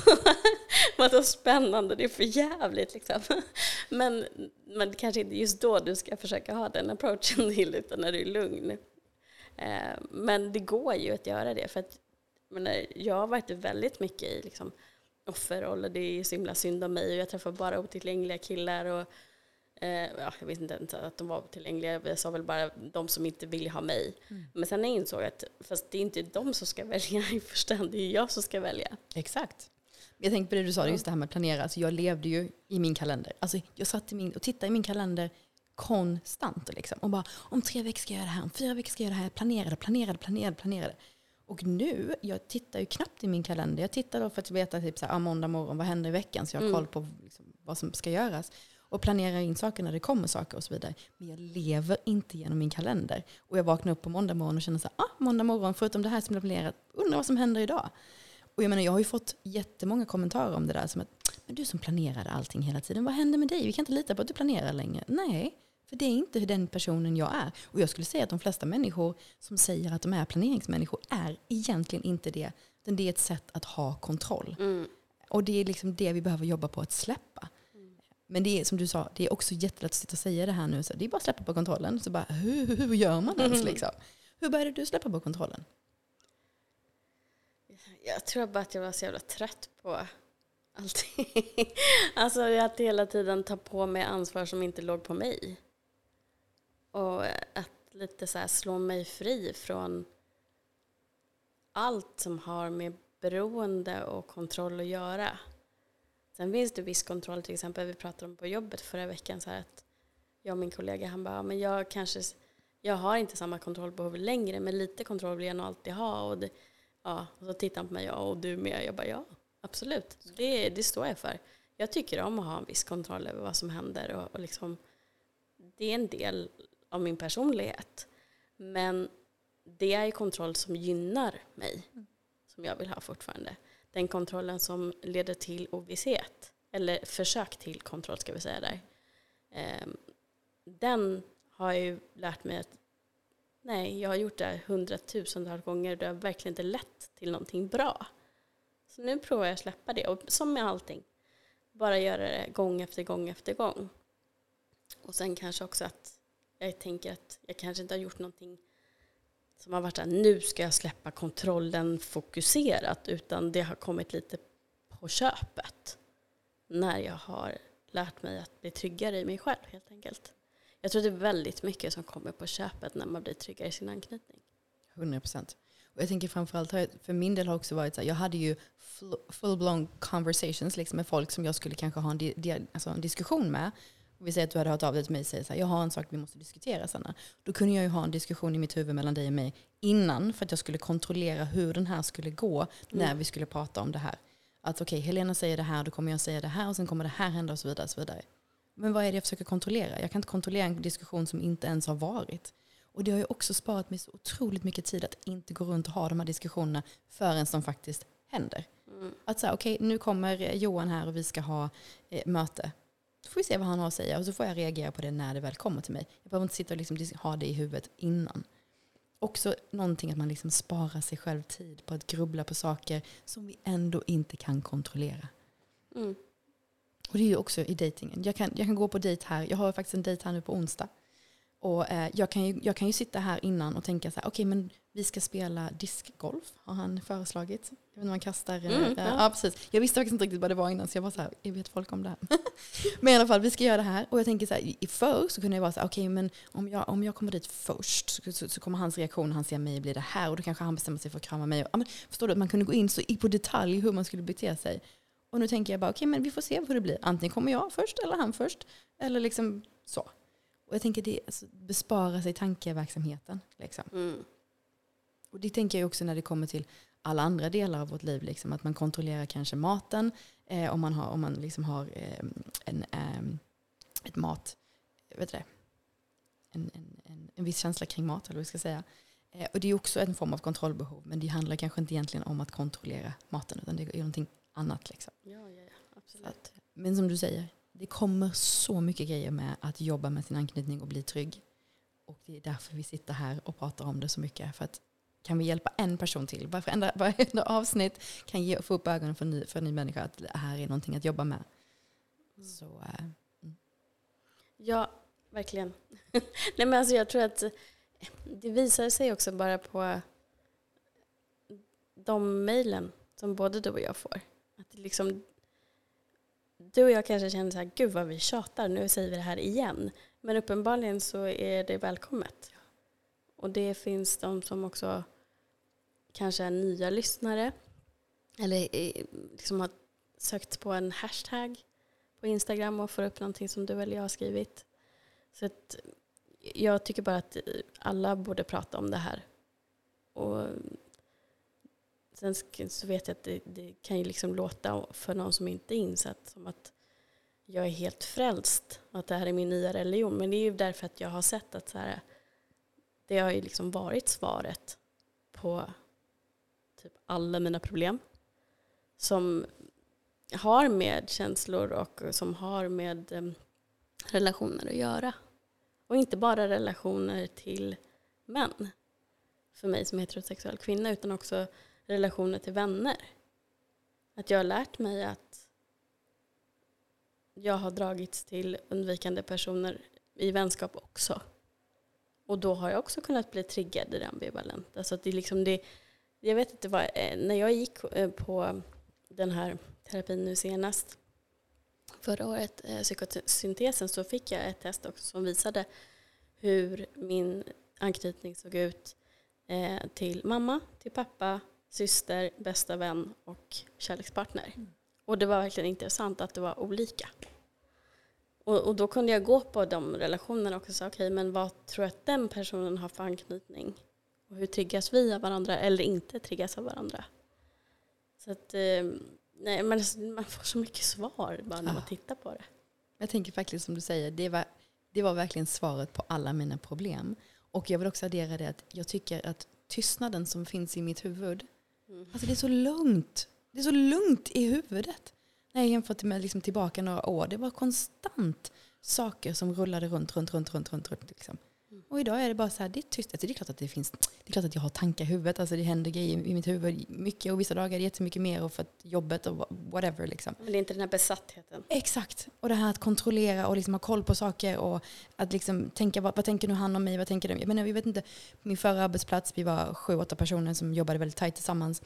*laughs* vadå spännande, det är för jävligt liksom. *laughs* Men, men det kanske inte just då du ska försöka ha den approachen till, utan när du är lugn. Eh, men det går ju att göra det, för att menar, jag har varit väldigt mycket i liksom, offerroll och det är så himla synd om mig och jag träffar bara otillgängliga killar och ja, jag vet inte att de var tillgängliga, jag sa väl bara de som inte vill ha mig. Mm. Men sen insåg jag att fast det är inte de som ska *laughs* välja i första hand, det är jag som ska välja. Exakt. Jag tänkte på det du sa, just det här med att planera. Alltså jag levde ju i min kalender. Alltså jag satt i min, och tittade i min kalender konstant. Liksom. Och bara, om tre veckor ska jag göra det här, om fyra veckor ska jag göra det här. Jag planerade, planerade, planerade, planerade. Och nu, jag tittar ju knappt i min kalender. Jag tittar då för att veta typ så här, ah, måndag morgon, vad händer i veckan? Så jag har mm. koll på liksom, vad som ska göras och planerar in saker när det kommer saker och så vidare. Men jag lever inte genom min kalender. Och jag vaknar upp på måndag morgon och känner så här, ah, måndag morgon, förutom det här som är planerat, undrar vad som händer idag. Och jag menar, jag har ju fått jättemånga kommentarer om det där. Som att, men du som planerade allting hela tiden, vad händer med dig? Vi kan inte lita på att du planerar längre. Nej, för det är inte den personen jag är. Och jag skulle säga att de flesta människor som säger att de är planeringsmänniskor är egentligen inte det. Utan det är ett sätt att ha kontroll. Mm. Och det är liksom det vi behöver jobba på att släppa. Men det är som du sa, det är också jättelätt att sitta och säga det här nu. Så det är bara att släppa på kontrollen. Så bara, hur, hur, hur gör man ens liksom? Hur började du släppa på kontrollen? Jag tror bara att jag var så jävla trött på allting. *laughs* alltså att hela tiden ta på mig ansvar som inte låg på mig. Och att lite så här slå mig fri från allt som har med beroende och kontroll att göra. Sen finns det viss kontroll, till exempel vi pratade om på jobbet förra veckan, så att jag och min kollega, han bara, men jag kanske, jag har inte samma kontrollbehov längre, men lite kontroll vill jag nog alltid ha. Och, det, ja, och så tittar han på mig, ja, och du med? Jag bara, ja, absolut. Det, det står jag för. Jag tycker om att ha en viss kontroll över vad som händer och, och liksom, det är en del av min personlighet. Men det är kontroll som gynnar mig, mm. som jag vill ha fortfarande. Den kontrollen som leder till ovisshet, eller försök till kontroll ska vi säga där. Ehm, den har jag ju lärt mig att nej, jag har gjort det hundratusentals gånger och det har verkligen inte lett till någonting bra. Så nu provar jag att släppa det, och som med allting, bara göra det gång efter gång efter gång. Och sen kanske också att jag tänker att jag kanske inte har gjort någonting som har varit att nu ska jag släppa kontrollen fokuserat, utan det har kommit lite på köpet när jag har lärt mig att bli tryggare i mig själv helt enkelt. Jag tror det är väldigt mycket som kommer på köpet när man blir tryggare i sin anknytning. 100 procent. Och jag tänker framförallt, för min del har också varit så här, jag hade ju full-blown conversations liksom med folk som jag skulle kanske ha en, di alltså en diskussion med vi säger att du hade hört av dig till mig och säger så här, jag har en sak vi måste diskutera Sanna. Då kunde jag ju ha en diskussion i mitt huvud mellan dig och mig innan för att jag skulle kontrollera hur den här skulle gå mm. när vi skulle prata om det här. Att okej, okay, Helena säger det här, då kommer jag säga det här och sen kommer det här hända och så vidare. Och så vidare. Men vad är det jag försöker kontrollera? Jag kan inte kontrollera en diskussion som inte ens har varit. Och det har ju också sparat mig så otroligt mycket tid att inte gå runt och ha de här diskussionerna förrän de faktiskt händer. Mm. Att säga, okej okay, nu kommer Johan här och vi ska ha eh, möte. Då får vi se vad han har att säga och så får jag reagera på det när det väl kommer till mig. Jag behöver inte sitta och liksom ha det i huvudet innan. Också någonting att man liksom sparar sig själv tid på att grubbla på saker som vi ändå inte kan kontrollera. Mm. Och det är ju också i dejtingen. Jag kan, jag kan gå på dejt här. Jag har faktiskt en dejt här nu på onsdag. Och eh, jag, kan ju, jag kan ju sitta här innan och tänka så här, okej okay, men vi ska spela diskgolf, har han föreslagit. Jag vet inte, man kastar... Eh, mm, ja. ja. precis. Jag visste faktiskt inte riktigt vad det var innan, så jag var så här, jag vet folk om det här. *laughs* men i alla fall, vi ska göra det här. Och jag tänker så här, i förr så kunde jag vara så här, okej okay, men om jag, om jag kommer dit först så, så, så kommer hans reaktion, han ser mig, blir det här. Och då kanske han bestämmer sig för att krama mig. Och, ja, men, förstår du, man kunde gå in så på detalj hur man skulle bete sig. Och nu tänker jag bara, okej okay, men vi får se hur det blir. Antingen kommer jag först eller han först. Eller liksom så. Och jag tänker det alltså, bespara sig tankeverksamheten. Liksom. Mm. Och det tänker jag också när det kommer till alla andra delar av vårt liv. Liksom, att man kontrollerar kanske maten. Eh, om man har, om man liksom har eh, en, eh, ett mat, vet det, en, en, en, en viss känsla kring mat. Eller vad vi ska säga. Eh, och det är också en form av kontrollbehov. Men det handlar kanske inte egentligen om att kontrollera maten. Utan det är någonting annat. Liksom. Ja, ja, ja. Absolut. Att, men som du säger, det kommer så mycket grejer med att jobba med sin anknytning och bli trygg. Och det är därför vi sitter här och pratar om det så mycket. För att kan vi hjälpa en person till, varenda, varenda avsnitt kan ge, få upp ögonen för en, ny, för en ny människa att det här är någonting att jobba med. Mm. Så, äh, mm. Ja, verkligen. *laughs* Nej, men alltså jag tror att eh, det visar sig också bara på de mejlen som både du och jag får. Att det liksom, du och jag kanske känner så här, gud vad vi tjatar, nu säger vi det här igen. Men uppenbarligen så är det välkommet. Och det finns de som också kanske är nya lyssnare. Eller eh, liksom har sökt på en hashtag på Instagram och får upp någonting som du eller jag har skrivit. Så att jag tycker bara att alla borde prata om det här. Och sen så vet jag att det, det kan ju liksom låta för någon som inte är insatt som att jag är helt frälst och att det här är min nya religion. Men det är ju därför att jag har sett att så här, det har ju liksom varit svaret på typ alla mina problem. Som har med känslor och som har med um, relationer att göra. Och inte bara relationer till män, för mig som heterosexuell kvinna, utan också relationer till vänner. Att jag har lärt mig att jag har dragits till undvikande personer i vänskap också. Och då har jag också kunnat bli triggad i det ambivalenta. Så alltså att det liksom det, jag vet inte vad, eh, när jag gick eh, på den här terapin nu senast, förra året, eh, psykosyntesen, så fick jag ett test också som visade hur min anknytning såg ut till mamma, till pappa, syster, bästa vän och kärlekspartner. Mm. Och det var verkligen intressant att det var olika. Och, och då kunde jag gå på de relationerna och säga okej, okay, men vad tror jag att den personen har för anknytning? Och hur triggas vi av varandra eller inte triggas av varandra? Så att, eh, nej, men man får så mycket svar bara när ja. man tittar på det. Jag tänker faktiskt som du säger, det var, det var verkligen svaret på alla mina problem. Och jag vill också addera det att jag tycker att tystnaden som finns i mitt huvud, mm. alltså det är så lugnt. Det är så lugnt i huvudet. När jag jämför med liksom tillbaka några år, det var konstant saker som rullade runt, runt, runt, runt, runt. runt liksom. Och idag är det bara så här, det är tyst. Alltså det är klart att det finns, det är klart att jag har tankar i huvudet, alltså det händer grejer i mitt huvud mycket och vissa dagar är det jättemycket mer och för att jobbet och whatever liksom. Men det är inte den här besattheten. Exakt. Och det här att kontrollera och liksom ha koll på saker och att liksom tänka, vad, vad tänker nu han om mig, vad tänker de? Jag menar, vi vet inte, på min förra arbetsplats, vi var sju, åtta personer som jobbade väldigt tajt tillsammans.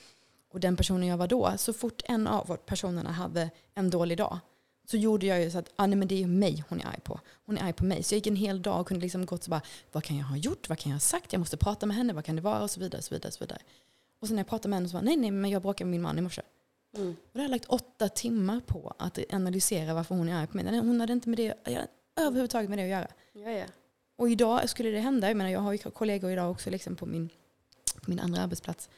Och den personen jag var då, så fort en av personerna hade en dålig dag så gjorde jag ju så att ah, nej, men det är mig hon är arg på. Hon är arg på mig. Så jag gick en hel dag och kunde liksom gått så bara, vad kan jag ha gjort? Vad kan jag ha sagt? Jag måste prata med henne. Vad kan det vara? Och så vidare. Och så vidare, och så vidare. Och sen när jag pratade med henne så var nej, nej, men jag bråkade med min man i morse. Mm. Och då har jag lagt åtta timmar på att analysera varför hon är arg på mig. Hon hade inte med det, överhuvudtaget med det att göra. Ja, ja. Och idag skulle det hända, jag menar jag har ju kollegor idag också liksom på min, på min andra arbetsplats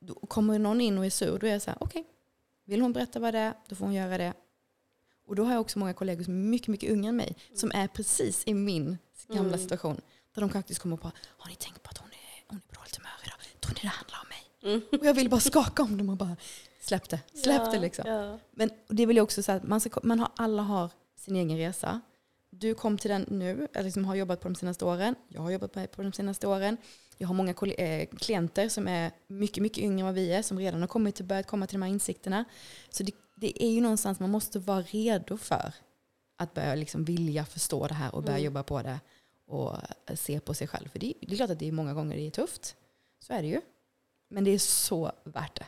då kommer någon in och är sur, då är jag så här, okej, okay. vill hon berätta vad det är, då får hon göra det. Och då har jag också många kollegor som är mycket, mycket unga än mig, som är precis i min gamla mm. situation. Där de faktiskt kommer på, har ni tänkt på att hon är, hon är på dåligt humör idag? Tror ni det handlar om mig? Mm. Och jag vill bara skaka om dem och bara, släpp det, släpp ja, det liksom. Ja. Men det vill jag också säga, man, ska, man har, alla har sin egen resa. Du kom till den nu, eller liksom har jobbat på de senaste åren. Jag har jobbat på de senaste åren. Jag har många eh, klienter som är mycket, mycket yngre än vad vi är, som redan har kommit till, börjat komma till de här insikterna. Så det, det är ju någonstans man måste vara redo för att börja liksom vilja förstå det här och börja mm. jobba på det och se på sig själv. För det, det är klart att det är många gånger det är tufft. Så är det ju. Men det är så värt det.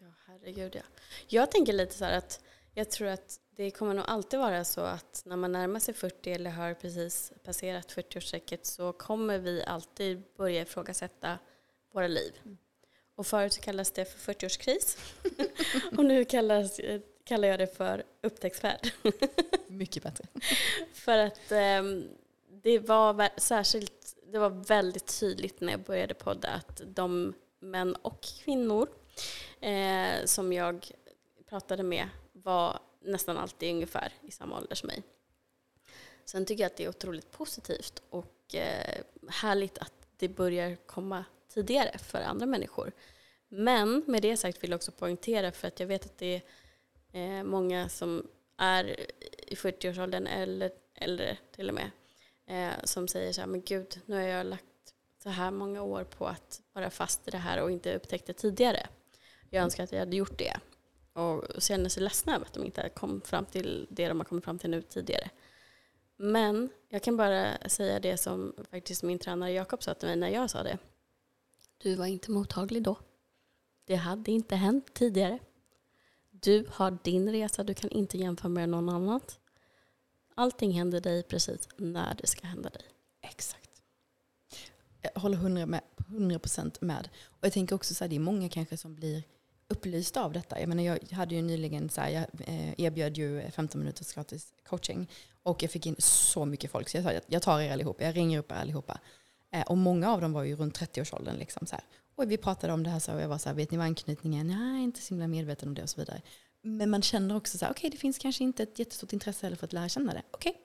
Ja, herregud ja. Jag tänker lite så här att jag tror att det kommer nog alltid vara så att när man närmar sig 40 eller har precis passerat 40-årsstrecket så kommer vi alltid börja ifrågasätta våra liv. Mm. Och förut så kallas det för 40-årskris *laughs* och nu kallas, kallar jag det för upptäcktsfärd. *laughs* Mycket bättre. för att eh, det var särskilt, det var väldigt tydligt när jag började podda att de män och kvinnor eh, som jag pratade med var nästan alltid ungefär i samma ålder som mig. Sen tycker jag att det är otroligt positivt och eh, härligt att det börjar komma tidigare för andra människor. Men med det sagt vill jag också poängtera för att jag vet att det är eh, många som är i 40-årsåldern eller äldre till och med eh, som säger så här, men gud, nu har jag lagt så här många år på att vara fast i det här och inte upptäckt det tidigare. Jag önskar att jag hade gjort det och känner sig ledsna över att de inte kom fram till det de har kommit fram till nu tidigare. Men jag kan bara säga det som faktiskt min tränare Jakob sa till mig när jag sa det. Du var inte mottaglig då. Det hade inte hänt tidigare. Du har din resa, du kan inte jämföra med någon annat. Allting händer dig precis när det ska hända dig. Exakt. Jag håller 100%, med, 100% med. Och jag tänker också så här, det är många kanske som blir upplyst av detta. Jag, menar, jag hade ju nyligen, så här, jag eh, erbjöd ju 15 minuters gratis coaching och jag fick in så mycket folk så jag sa jag tar er allihopa, jag ringer upp er allihopa. Eh, och många av dem var ju runt 30-årsåldern. Liksom, så här. Och vi pratade om det här så jag var så här, vet ni vad anknytningen är? Är inte så himla medveten om det och så vidare. Men man känner också så här, okej okay, det finns kanske inte ett jättestort intresse heller för att lära känna det. Okej, okay.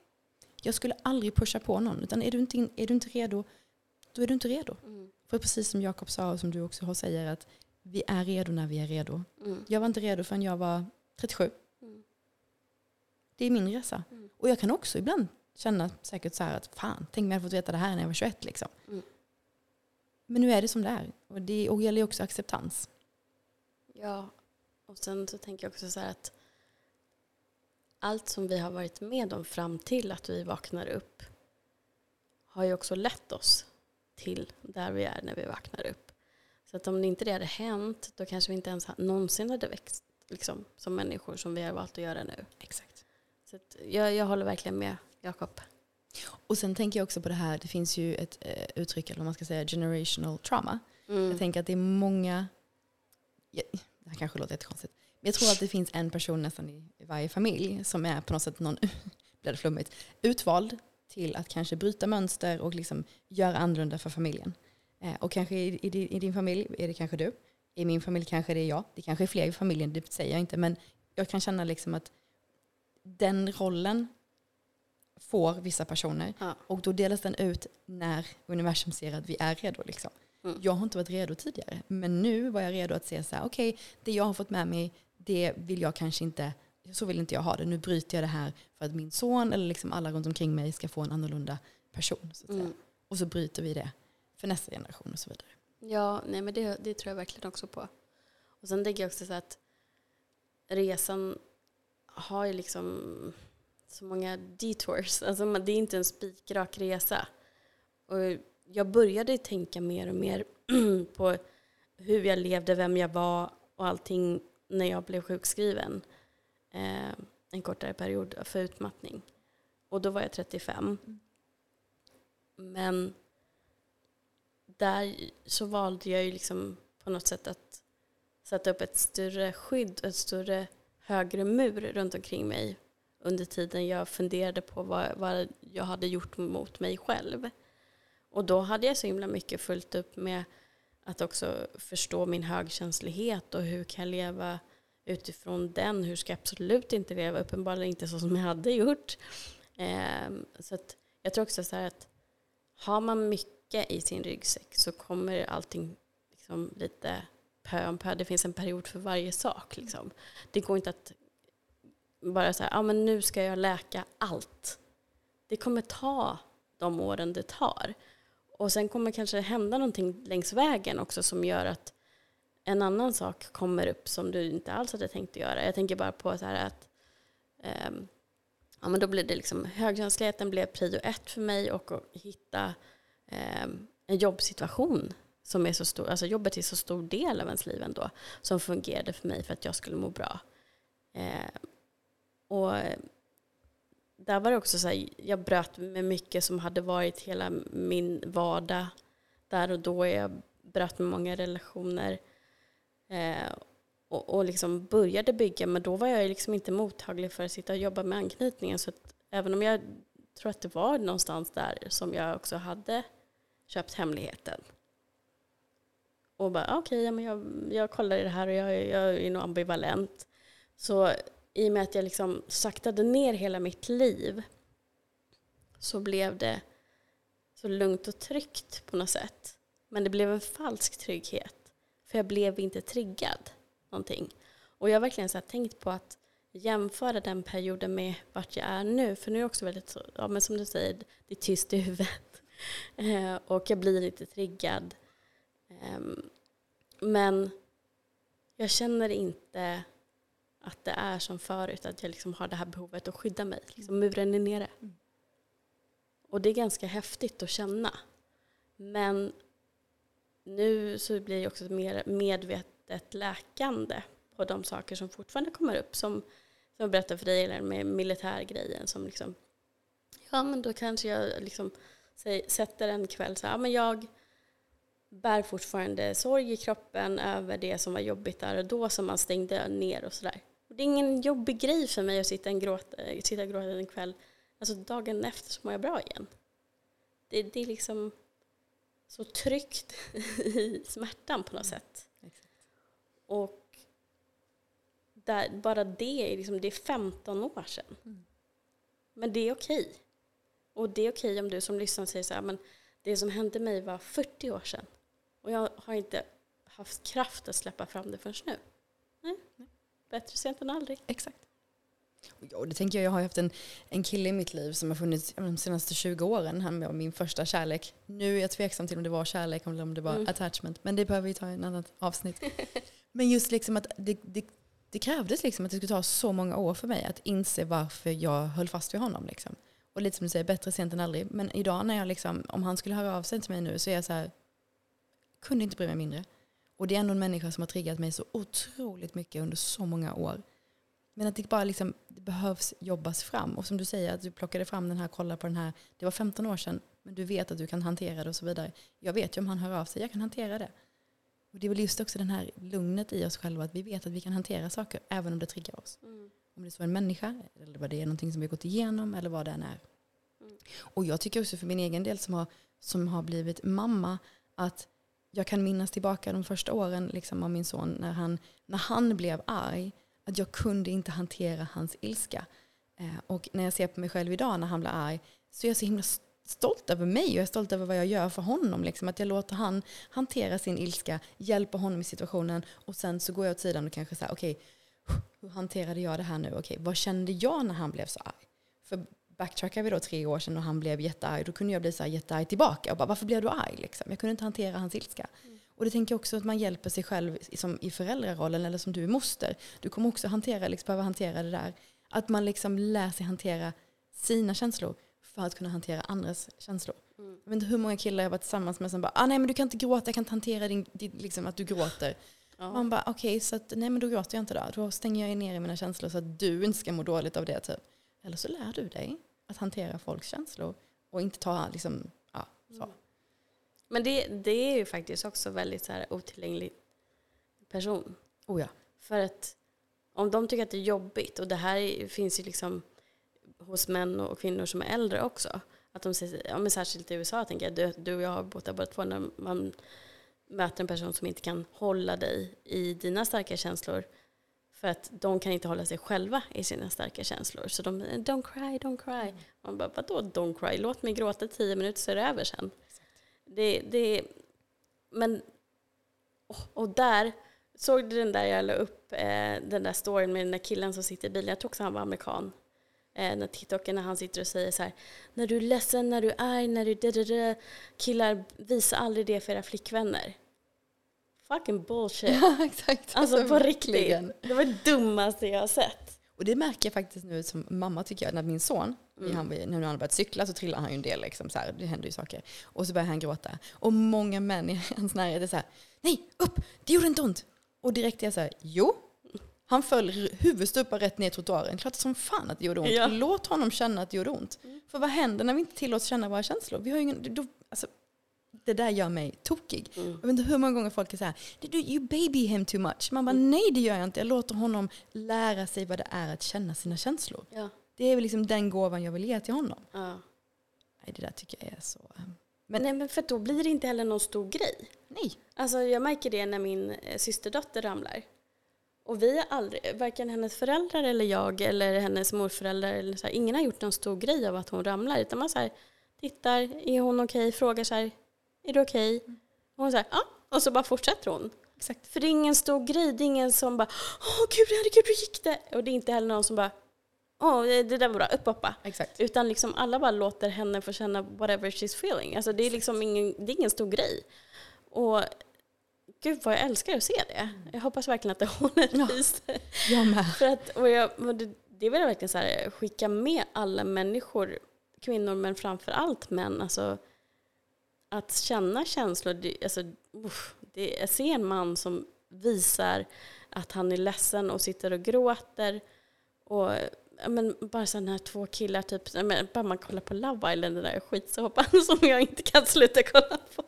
jag skulle aldrig pusha på någon. Utan är du inte, är du inte redo, då är du inte redo. Mm. För precis som Jakob sa och som du också säger, att vi är redo när vi är redo. Mm. Jag var inte redo förrän jag var 37. Mm. Det är min resa. Mm. Och jag kan också ibland känna säkert så här att fan, tänk om jag hade fått veta det här när jag var 21. Liksom. Mm. Men nu är det som det är. Och det och gäller också acceptans. Ja, och sen så tänker jag också så här att allt som vi har varit med om fram till att vi vaknar upp har ju också lett oss till där vi är när vi vaknar upp. Så att om inte det hade hänt, då kanske vi inte ens någonsin hade växt liksom, som människor som vi har valt att göra nu. Exakt. Så jag, jag håller verkligen med Jakob. Och sen tänker jag också på det här, det finns ju ett eh, uttryck, eller vad man ska säga, generational trauma. Mm. Jag tänker att det är många, ja, det här kanske låter jättekonstigt, men jag tror att det finns en person nästan i varje familj som är på något sätt någon, *laughs* blir det flummigt, utvald till att kanske bryta mönster och liksom göra annorlunda för familjen. Eh, och kanske i, i, i din familj är det kanske du, i min familj kanske det är jag, det kanske är fler i familjen, det säger jag inte, men jag kan känna liksom att den rollen får vissa personer Ja. och då delas den ut när universum ser att vi är redo. Liksom. Mm. Jag har inte varit redo tidigare, men nu var jag redo att se så här, okej, det jag har fått med mig, det vill jag kanske inte, så vill inte jag ha det. Nu bryter jag det här för att min son eller liksom alla runt omkring mig ska få en annorlunda person. Så. Mm. Och så bryter vi det för nästa generation och så vidare. Ja, nej men det, det tror jag verkligen också på. Och sen tänker jag också så att resan har ju liksom så många detours. Alltså det är inte en spikrak resa. Och jag började tänka mer och mer *clears throat* på hur jag levde, vem jag var och allting när jag blev sjukskriven. Eh, en kortare period för utmattning. Och då var jag 35. Men där så valde jag ju liksom på något sätt att sätta upp ett större skydd, ett större högre mur runt omkring mig under tiden jag funderade på vad, vad jag hade gjort mot mig själv. Och då hade jag så himla mycket fullt upp med att också förstå min högkänslighet och hur kan jag leva utifrån den, hur ska jag absolut inte leva, uppenbarligen inte så som jag hade gjort. Ehm, så att jag tror också så här att har man mycket i sin ryggsäck så kommer allting liksom lite pö om pö. Det finns en period för varje sak. Liksom. Det går inte att bara säga, ja men nu ska jag läka allt. Det kommer ta de åren det tar. Och sen kommer kanske hända någonting längs vägen också som gör att en annan sak kommer upp som du inte alls hade tänkt att göra. Jag tänker bara på så här att ehm, ja, men då blir det liksom, högkänsligheten blev prio ett för mig och att hitta ehm, en jobbsituation som är så stor, alltså jobbet är så stor del av ens liv ändå, som fungerade för mig för att jag skulle må bra. Eh, och eh, där var det också så här, jag bröt med mycket som hade varit hela min vardag där och då. Jag bröt med många relationer eh, och, och liksom började bygga, men då var jag liksom inte mottaglig för att sitta och jobba med anknytningen. Så att även om jag tror att det var någonstans där som jag också hade köpt hemligheten. Och bara, ah, okej, ja, men jag, jag kollar i det här och jag, jag är nog ambivalent. Så i och med att jag liksom saktade ner hela mitt liv så blev det så lugnt och tryggt på något sätt. Men det blev en falsk trygghet. För jag blev inte triggad någonting. Och jag har verkligen så här tänkt på att jämföra den perioden med vart jag är nu. För nu är jag också väldigt, så, ja men som du säger, det är tyst i huvudet. *laughs* Eh, och jag blir inte triggad. Ehm, men jag känner inte att det är som förut, att jag liksom har det här behovet att skydda mig. Liksom muren är nere. Mm. Och det är ganska häftigt att känna. Men nu så blir det också ett mer medvetet läkande på de saker som fortfarande kommer upp. Som, som jag berättade för dig, eller med militärgrejen som liksom, ja men då kanske jag liksom säg, sätter en kväll så här, ja men jag bär fortfarande sorg i kroppen över det som var jobbigt där och då som man stängde ner och sådär. Och Det är ingen jobbig grej för mig att sitta, en gråta, sitta och gråta en kväll. Alltså dagen efter så mår jag bra igen. Det, det är liksom så tryggt *laughs* i smärtan på något sätt. Exakt. Och där, bara det är, liksom, det är 15 år sedan. Mm. Men det är okej. Och det är okej om du som lyssnar säger så här, men det som hände mig var 40 år sedan. Och jag har inte haft kraft att släppa fram det förrän nu. Nej. Bättre sent än aldrig. Exakt. Och ja, det tänker jag, jag har haft en, en kille i mitt liv som har funnits de senaste 20 åren. Han var min första kärlek. Nu är jag tveksam till om det var kärlek eller om det var Mm. attachment. Men det behöver vi ta i ett annat avsnitt. *laughs* Men just liksom att det, det det krävdes liksom att det skulle ta så många år för mig att inse varför jag höll fast vid honom. Liksom. Och lite som du säger, bättre sent än aldrig. Men idag när jag liksom, om han skulle höra av sig till mig nu så är jag så här, kunde inte bry mig mindre. Och det är ändå en människa som har triggat mig så otroligt mycket under så många år. Men att det bara liksom, det behövs jobbas fram. Och som du säger, att du plockade fram den här, kolla på den här, det var 15 år sedan, men du vet att du kan hantera det och så vidare. Jag vet ju om han hör av sig, jag kan hantera det. Och det är väl just också den här lugnet i oss själva, att vi vet att vi kan hantera saker även om det triggar oss. Mm. Om det är så en människa, eller vad det är någonting som vi har gått igenom, eller vad det än är. Mm. Och jag tycker också för min egen del som har, som har blivit mamma, att jag kan minnas tillbaka de första åren liksom, av min son, när han, när han blev arg, att jag kunde inte hantera hans ilska. Eh, och när jag ser på mig själv idag när han blir arg, så är jag så himla stolt över mig och jag är stolt över vad jag gör för honom. Liksom. Att jag låter han hantera sin ilska, hjälper honom i situationen och sen så går jag åt sidan och kanske säger okej, okay, hur hanterade jag det här nu? Okej, vad kände jag när han blev så arg? För backtrackar vi då tre år sedan och han blev jättearg, då kunde jag bli så här jättearg tillbaka. Och bara, varför blev du arg? Liksom? Jag kunde inte hantera hans ilska. Mm. Och det tänker jag också att man hjälper sig själv som i föräldrarollen eller som du är moster. Du kommer också hantera, liksom, behöva hantera det där. Att man liksom lär sig hantera sina känslor för att kunna hantera andras känslor. Mm. Jag vet inte hur många killar jag varit tillsammans med som bara, ah, nej men du kan inte gråta, jag kan inte hantera din, din liksom, att du gråter. Ja. Man bara, okej, okay, så att, nej men då gråter jag inte då. Då stänger jag ner i mina känslor så att du inte ska må dåligt av det. Typ. Eller så lär du dig att hantera folks känslor och inte ta liksom, ja, så. Mm. Men det, det är ju faktiskt också väldigt så här otillgänglig person. Oh ja. För att om de tycker att det är jobbigt, och det här finns ju liksom hos män och kvinnor som är äldre också. Att de säger, ja, men särskilt i USA tänker jag, du, du och jag har där båda två, när man möter en person som inte kan hålla dig i dina starka känslor. För att de kan inte hålla sig själva i sina starka känslor. Så de don't cry, don't cry. Man bara, vadå don't cry? Låt mig gråta tio minuter så är det över sen. Det, det, men, och där, såg du den där jag la upp, eh, den där storyn med den där killen som sitter i bilen, jag tror också han var amerikan, eh, när TikToken när han sitter och säger så här, när du är ledsen, när du är arg, när du dadada, killar visa aldrig det för era flickvänner. Fucking bullshit. *laughs* Ja, exakt. Alltså, på riktigt. Det var det dummaste jag har sett. Och det märker jag faktiskt nu som mamma tycker jag, när min son, mm. han, när han har börjat cykla så trillar han ju en del, liksom, så här, det händer ju saker. Och så börjar han gråta. Och många män i *laughs* hans närhet är så här, nej, upp, det gjorde inte ont. Och direkt är jag så här, jo, han föll huvudstupa rätt ner i trottoaren. Klart som fan att det gjorde ont. Ja. Låt honom känna att det gjorde ont. Mm. För vad händer när vi inte tillåts känna våra känslor? Vi har ingen, då, alltså, det där gör mig tokig. Mm. Jag vet inte hur många gånger folk är så här, you baby him too much. Man bara, mm. nej det gör jag inte. Jag låter honom lära sig vad det är att känna sina känslor. Ja. Det är väl liksom den gåvan jag vill ge till honom. Ja. Nej, det där tycker jag är så... Eh, men, nej, men för då blir det inte heller någon stor grej. Nej. Alltså jag märker det när min eh, systerdotter ramlar. Och vi har aldrig, varken hennes föräldrar eller jag eller hennes morföräldrar, eller så här, ingen har gjort någon stor grej av att hon ramlar. Utan man så här, tittar, är hon okej? Okay? Frågar så här, är du okej? Okay? Och hon säger ja. Och så bara fortsätter hon. Exakt. För det är ingen stor grej. Det är ingen som bara åh gud, herregud, hur gick det? Och det är inte heller någon som bara åh, det där var bra, upp pappa. Exakt. Utan liksom alla bara låter henne få känna whatever she's feeling. Alltså det är liksom ingen, det är ingen stor grej. Och gud vad jag älskar att se det. Jag hoppas verkligen att det håller i sig. *laughs* Jag med. För att, och jag, det, det vill jag verkligen så här, skicka med alla människor, kvinnor men framför allt män. Alltså, att känna känslor, det, alltså, uff, det, jag ser en man som visar att han är ledsen och sitter och gråter. Och men, bara sådana här två killar, typ, men, bara man kollar på Love Island, den där skitsåpan *laughs* som jag inte kan sluta kolla på.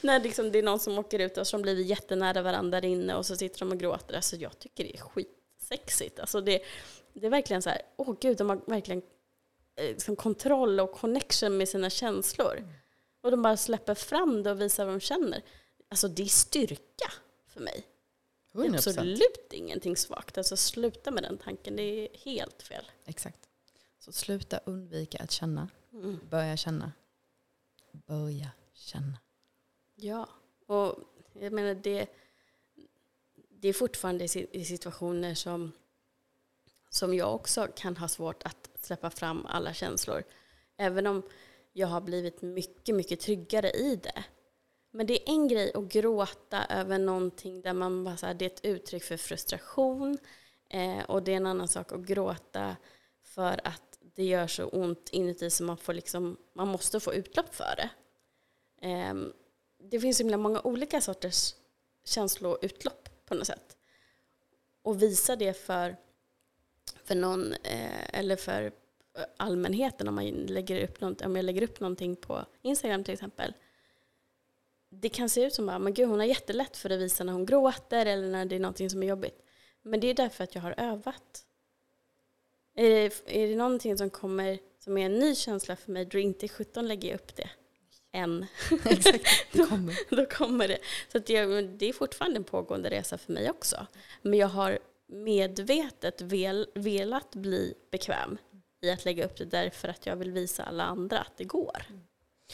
När liksom, det är någon som åker ut och som blir jättenära varandra där inne och så sitter de och gråter. Alltså, jag tycker det är skitsexigt. Alltså, det, det är verkligen så här, åh oh, gud, de har verkligen eh, liksom, kontroll och connection med sina känslor. Mm. Och de bara släpper fram det och visar vad de känner. Alltså det är styrka för mig. 100%. Det är absolut ingenting svagt. Alltså sluta med den tanken, det är helt fel. Exakt. Så sluta undvika att känna. Mm. Börja känna. Börja känna. Ja, och jag menar det, det är fortfarande i situationer som, som jag också kan ha svårt att släppa fram alla känslor. Även om jag har blivit mycket, mycket tryggare i det. Men det är en grej att gråta över någonting där man bara så här, det är ett uttryck för frustration Eh, och det är en annan sak att gråta för att det gör så ont inuti så man, får liksom, man måste få utlopp för det. Eh, det finns så himla många olika sorters känsloutlopp på något sätt. Och visa det för, för någon, eh, eller för allmänheten om, man lägger upp något, om jag lägger upp någonting på Instagram till exempel. Det kan se ut som att men hon har jättelätt för att visa när hon gråter eller när det är någonting som är jobbigt. Men det är därför att jag har övat. Är det, är det någonting som kommer som är en ny känsla för mig, då inte 17 lägger jag upp det. Än. *laughs* Exakt, det kommer. då, då kommer det. Så det, det är fortfarande en pågående resa för mig också. Men jag har medvetet vel, velat bli bekväm i att lägga upp det därför att jag vill visa alla andra att det går.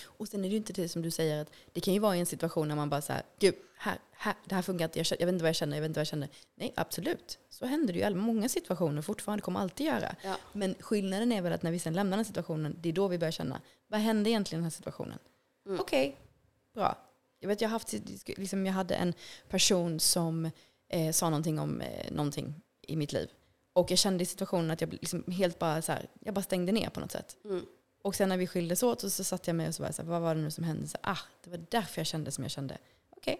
Och sen är det ju inte det som du säger, att det kan ju vara i en situation när man bara säger gud, här, här, det här funkar inte, jag, jag, vet inte vad jag känner, jag vet inte vad jag känner. Nej, absolut. Så händer det ju i många situationer fortfarande, kommer alltid göra. Ja. Men skillnaden är väl att när vi sen lämnar den situationen, det är då vi börjar känna, vad hände egentligen i den här situationen? Mm. Okej, okay, bra. Jag vet, jag, haft, liksom, jag hade en person som eh, sa någonting om eh, någonting i mitt liv. Och jag kände i situationen att jag liksom helt bara, så här, jag bara stängde ner på något sätt. Mm. Och sen när vi skildes åt så, så satt jag mig och så var så här, vad var det nu som hände? Så, ah, det var därför jag kände som jag kände. Okej.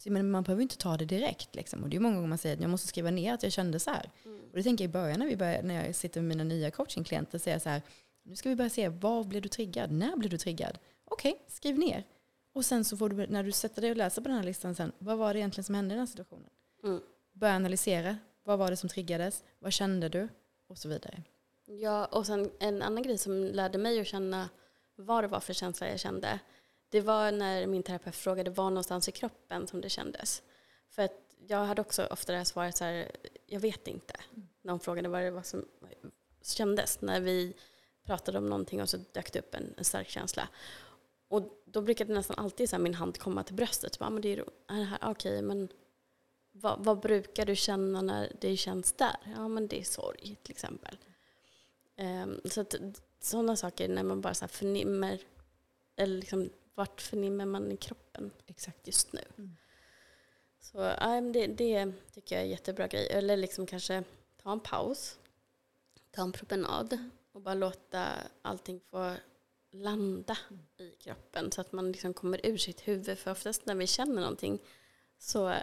Okay. Men man behöver inte ta det direkt. Liksom. Och det är många gånger man säger att jag måste skriva ner att jag kände så här. Mm. Och det tänker jag i början när, vi börjar, när jag sitter med mina nya coachingklienter. Säger så här, nu ska vi börja se, var blev du triggad? När blev du triggad? Okej, okay, skriv ner. Och sen så får du, när du sätter dig och läser på den här listan sen, vad var det egentligen som hände i den här situationen? Mm. Börja analysera. Vad var det som triggades? Vad kände du? Och så vidare. Ja, och sen en annan grej som lärde mig att känna vad det var för känsla jag kände. Det var när min terapeut frågade var någonstans i kroppen som det kändes. För att jag hade också ofta det här svaret så här, jag vet inte. Mm. När hon frågade vad det var som kändes. När vi pratade om någonting och så dök det upp en, en stark känsla. Och då brukade nästan alltid så min hand komma till bröstet. Bara, ah, men det är, är det här, okej, men vad, vad, brukar du känna när det känns där? Ja, men det är sorg till exempel. Um, så att, sådana saker när man bara så förnimmer, eller liksom, vart förnimmer man i kroppen Exakt. just nu? Mm. Så um, det, det, tycker jag är jättebra grej. Eller liksom kanske ta en paus, ta en promenad och bara låta allting få landa mm. i kroppen så att man liksom kommer ur sitt huvud. För oftast när vi känner någonting så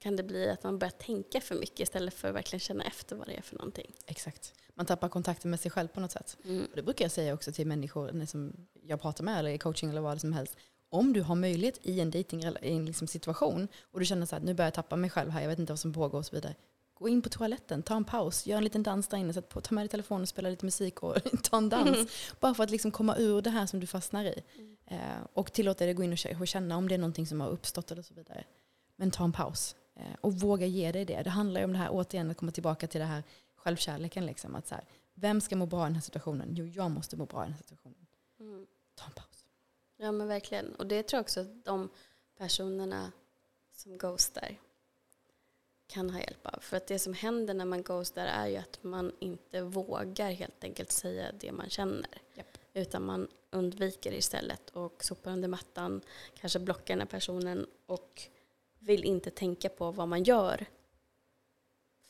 kan det bli att man börjar tänka för mycket istället för att verkligen känna efter vad det är för någonting. Exakt. Man tappar kontakten med sig själv på något sätt. Mm. Och det brukar jag säga också till människor som jag pratar med eller i coaching eller vad som helst. Om du har möjlighet i en dating liksom situation och du känner så här, nu börjar jag tappa mig själv här, jag vet inte vad som pågår och så vidare. Gå in på toaletten, ta en paus, gör en liten dans där inne, sätt på, ta med dig telefonen och spela lite musik och *laughs* ta en dans. Mm. *laughs* Bara för att liksom komma ur det här som du fastnar i. Mm. Eh, och tillåta dig att gå in och känna om det är någonting som har uppstått eller så vidare. Men ta en paus. Eh, och våga ge dig det. Det handlar ju om det här, återigen, att komma tillbaka till det här självkärleken. Liksom, att så här, vem ska må bra i den här situationen? Jo, jag måste må bra i den här situationen. Mm. Ta en paus. Ja, men verkligen. Och det tror jag också att de personerna som ghostar kan ha hjälp av. För att det som händer när man ghostar är ju att man inte vågar helt enkelt säga det man känner. Yep. Utan man undviker istället och sopar under mattan, kanske blockar den här personen och vill inte tänka på vad man gör.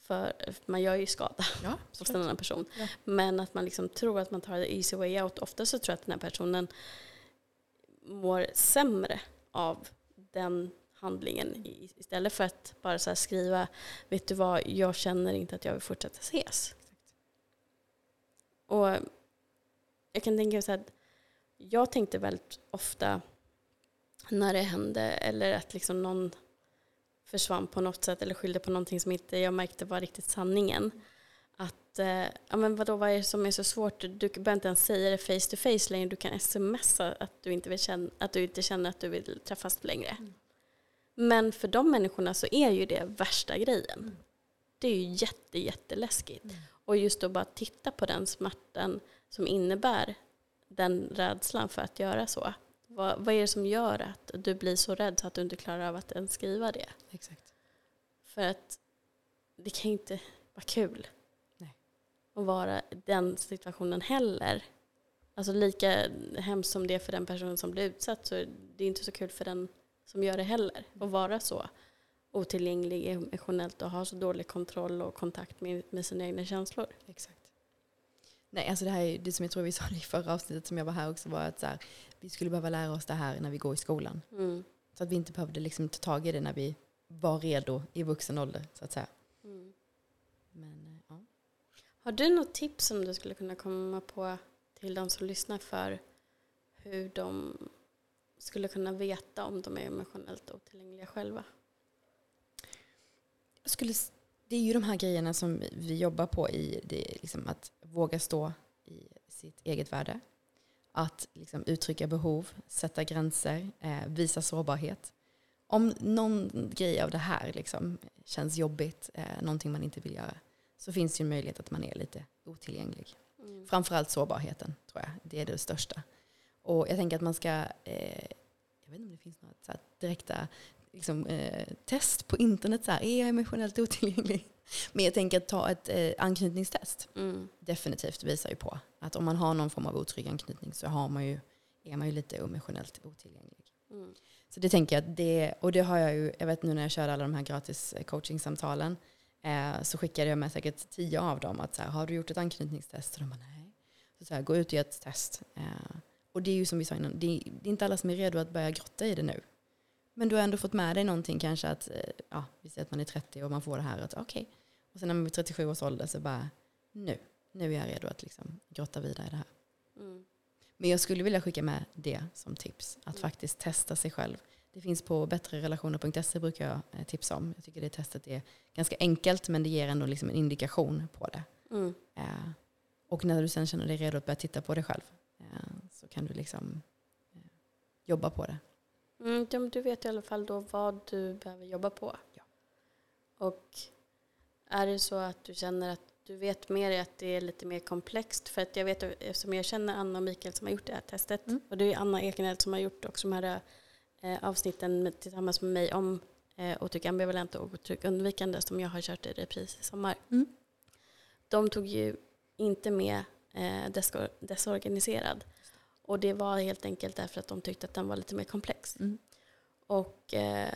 För man gör ju skada ja, *laughs* hos en annan person. Ja. Men att man liksom tror att man tar the easy way out. Ofta så tror jag att den här personen mår sämre av den handlingen istället för att bara så skriva vet du vad, jag känner inte att jag vill fortsätta ses. Och jag kan tänka så att jag tänkte väldigt ofta när det hände eller att liksom någon försvann på något sätt eller skyllde på någonting som inte jag märkte var riktigt sanningen. Att, eh, ja men vadå, vad är det som är så svårt? Du behöver inte ens säga det face to face längre. Du kan smsa att du inte, vill känna, att du inte känner att du vill träffas längre. Mm. Men för de människorna så är ju det värsta grejen. Mm. Det är ju jätte, jätteläskigt. Mm. Och just att bara titta på den smärtan som innebär den rädslan för att göra så. Vad, vad är det som gör att du blir så rädd så att du inte klarar av att ens skriva det? Exakt. För att det kan inte vara kul Nej. att vara i den situationen heller. Alltså lika hemskt som det är för den personen som blir utsatt så det är inte så kul för den som gör det heller att vara så. otillgänglig emotionellt och har så dålig kontroll och kontakt med, med sina egna känslor. Exakt. Nej, alltså det här är det som jag tror vi sa i förra avsnittet som jag var här också var att så här, vi skulle behöva lära oss det här när vi går i skolan. Mm. Så att vi inte behövde liksom ta tag i det när vi var redo i vuxen ålder så att säga. Mm. Men, eh, ja. Har du något tips som du skulle kunna komma på till de som lyssnar för hur de skulle kunna veta om de är emotionellt otillgängliga själva? Jag skulle, det är ju de här grejerna som vi jobbar på i det, liksom att våga stå i sitt eget värde. Att liksom uttrycka behov, sätta gränser, eh, visa sårbarhet. Om någon grej av det här liksom känns jobbigt, eh, någonting man inte vill göra, så finns det en möjlighet att man är lite otillgänglig. Mm. Framförallt sårbarheten, tror jag. Det är det största. Och jag tänker att man ska, eh, jag vet inte om det finns här direkta liksom, eh, test på internet. Så här, är jag emotionellt otillgänglig? *laughs* Men jag tänker att ta ett eh, anknytningstest. Mm. Definitivt visar ju på att om man har någon form av otrygg anknytning så har man ju, är man ju lite emotionellt otillgänglig. Mm. Så det tänker jag att det, och det har jag ju, jag vet nu när jag körde alla de här gratis eh, coachingsamtalen eh, så skickade jag med säkert tio av dem att så här, har du gjort ett anknytningstest? Och de bara nej. Så, så här, gå ut och gör ett test. Eh, och det är ju som vi sa innan, det är, det är inte alla som är redo att börja grotta i det nu. Men du har ändå fått med dig någonting kanske att, eh, ja, vi säger att man är 30 och man får det här att okej. Och sen när man är 37 års ålder så bara, nu, nu är jag redo att liksom grotta vidare i det här. Mm. Men jag skulle vilja skicka med det som tips. Att Mm. faktiskt testa sig själv. Det finns på bättrerelationer.se brukar jag eh, tipsa om. Jag tycker det testet är ganska enkelt men det ger ändå liksom en indikation på det. Mm. Eh, och när du sen känner dig redo att börja titta på dig själv eh, så kan du liksom eh, jobba på det. Mm, du vet i alla fall då vad du behöver jobba på. Ja. Och är det så att du känner att du vet mer att det är lite mer komplext. För att jag vet, eftersom jag känner Anna och Mikael som har gjort det här testet. Mm. Och det är Anna Ekeneld som har gjort också de här eh, avsnitten med, tillsammans med mig om eh, otrygg ambivalent och otrygg undvikande som jag har kört i repris i sommar. Mm. De tog ju inte med eh, desko- desorganiserad. Och det var helt enkelt därför att de tyckte att den var lite mer komplex. Mm. Och eh,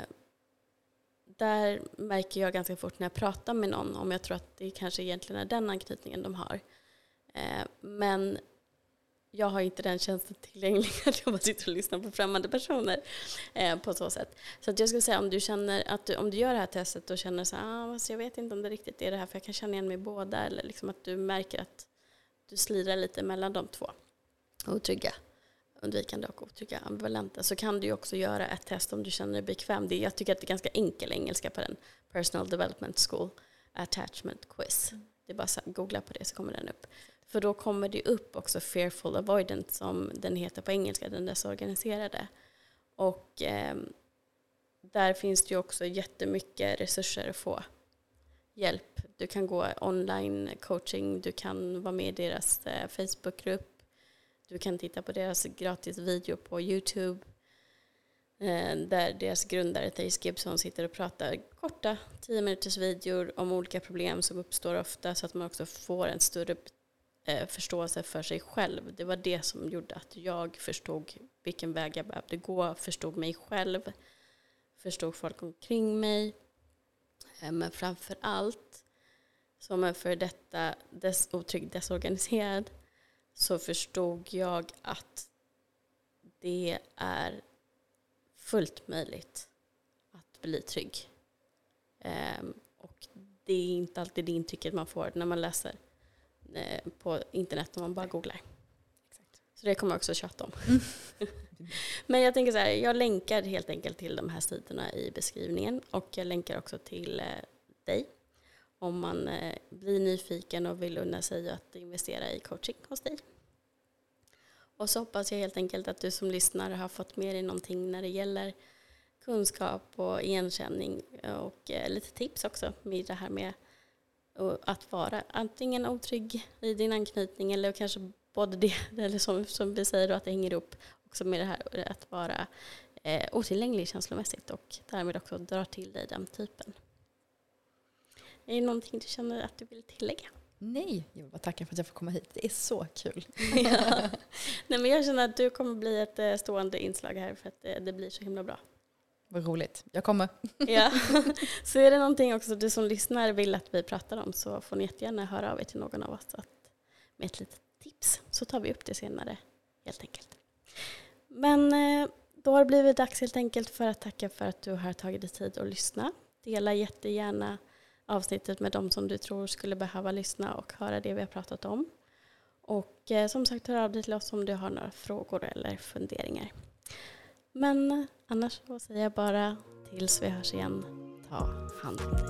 där märker jag ganska fort när jag pratar med någon om jag tror att det kanske egentligen är den anknytningen de har. Eh, men jag har inte den tjänsten tillgänglig att jag bara sitter och lyssnar på främmande personer eh, på så sätt. Så att jag skulle säga om du känner att du, om du gör det här testet och känner så ah, alltså jag vet inte om det riktigt är det här för jag kan känna igen mig i båda eller liksom att du märker att du slirar lite mellan de två otrygga undvikande och otrygga ambivalenta så kan du också göra ett test om du känner dig bekväm. Det, jag tycker att det är ganska enkel engelska på den. Personal Development School Attachment Quiz. Det är bara att googla på det så kommer den upp. För då kommer det upp också Fearful Avoidance som den heter på engelska, den desorganiserade. Och eh, där finns det ju också jättemycket resurser att få hjälp. Du kan gå online coaching, du kan vara med i deras eh, Facebookgrupp, du kan titta på deras gratis video på Youtube eh, där deras grundare Thais Gibson sitter och pratar korta 10 minuters videor om olika problem som uppstår ofta så att man också får en större eh, förståelse för sig själv. Det var det som gjorde att jag förstod vilken väg jag behövde gå, förstod mig själv, förstod folk omkring mig. Eh, men framför allt, som en för detta des, otrygg desorganiserad, så förstod jag att det är fullt möjligt att bli trygg. Ehm, och det är inte alltid det intrycket man får när man läser eh, på internet när man bara googlar. Exakt. Så det kommer jag också tjata om. *laughs* Men jag tänker så här, jag länkar helt enkelt till de här sidorna i beskrivningen och jag länkar också till eh, dig om man eh, blir nyfiken och vill unna sig att investera i coaching hos dig. Och så hoppas jag helt enkelt att du som lyssnar har fått med dig någonting när det gäller kunskap och igenkänning och eh, lite tips också med det här med att vara antingen otrygg i din anknytning eller kanske både det, *laughs* eller som, som vi säger då, att det hänger ihop också med det här att vara eh, otillgänglig känslomässigt och därmed också dra till dig den typen. Är det någonting du känner att du vill tillägga? Nej, jag vill bara tacka för att jag får komma hit. Det är så kul. *laughs* *laughs* ja. Nej, men jag känner att du kommer bli ett eh, stående inslag här för att eh, det blir så himla bra. vad roligt. Jag kommer. *laughs* Ja. Så är det någonting också du som lyssnar vill att vi pratar om så får ni jättegärna höra av er till någon av oss att, med ett litet tips så tar vi upp det senare helt enkelt. Men eh, då har det blivit dags helt enkelt för att tacka för att du har tagit dig tid att lyssna. Dela jättegärna avsnittet med de som du tror skulle behöva lyssna och höra det vi har pratat om. Och eh, som sagt, hör av dig till oss om du har några frågor eller funderingar. Men annars så säger jag bara tills vi hörs igen, ta hand om dig.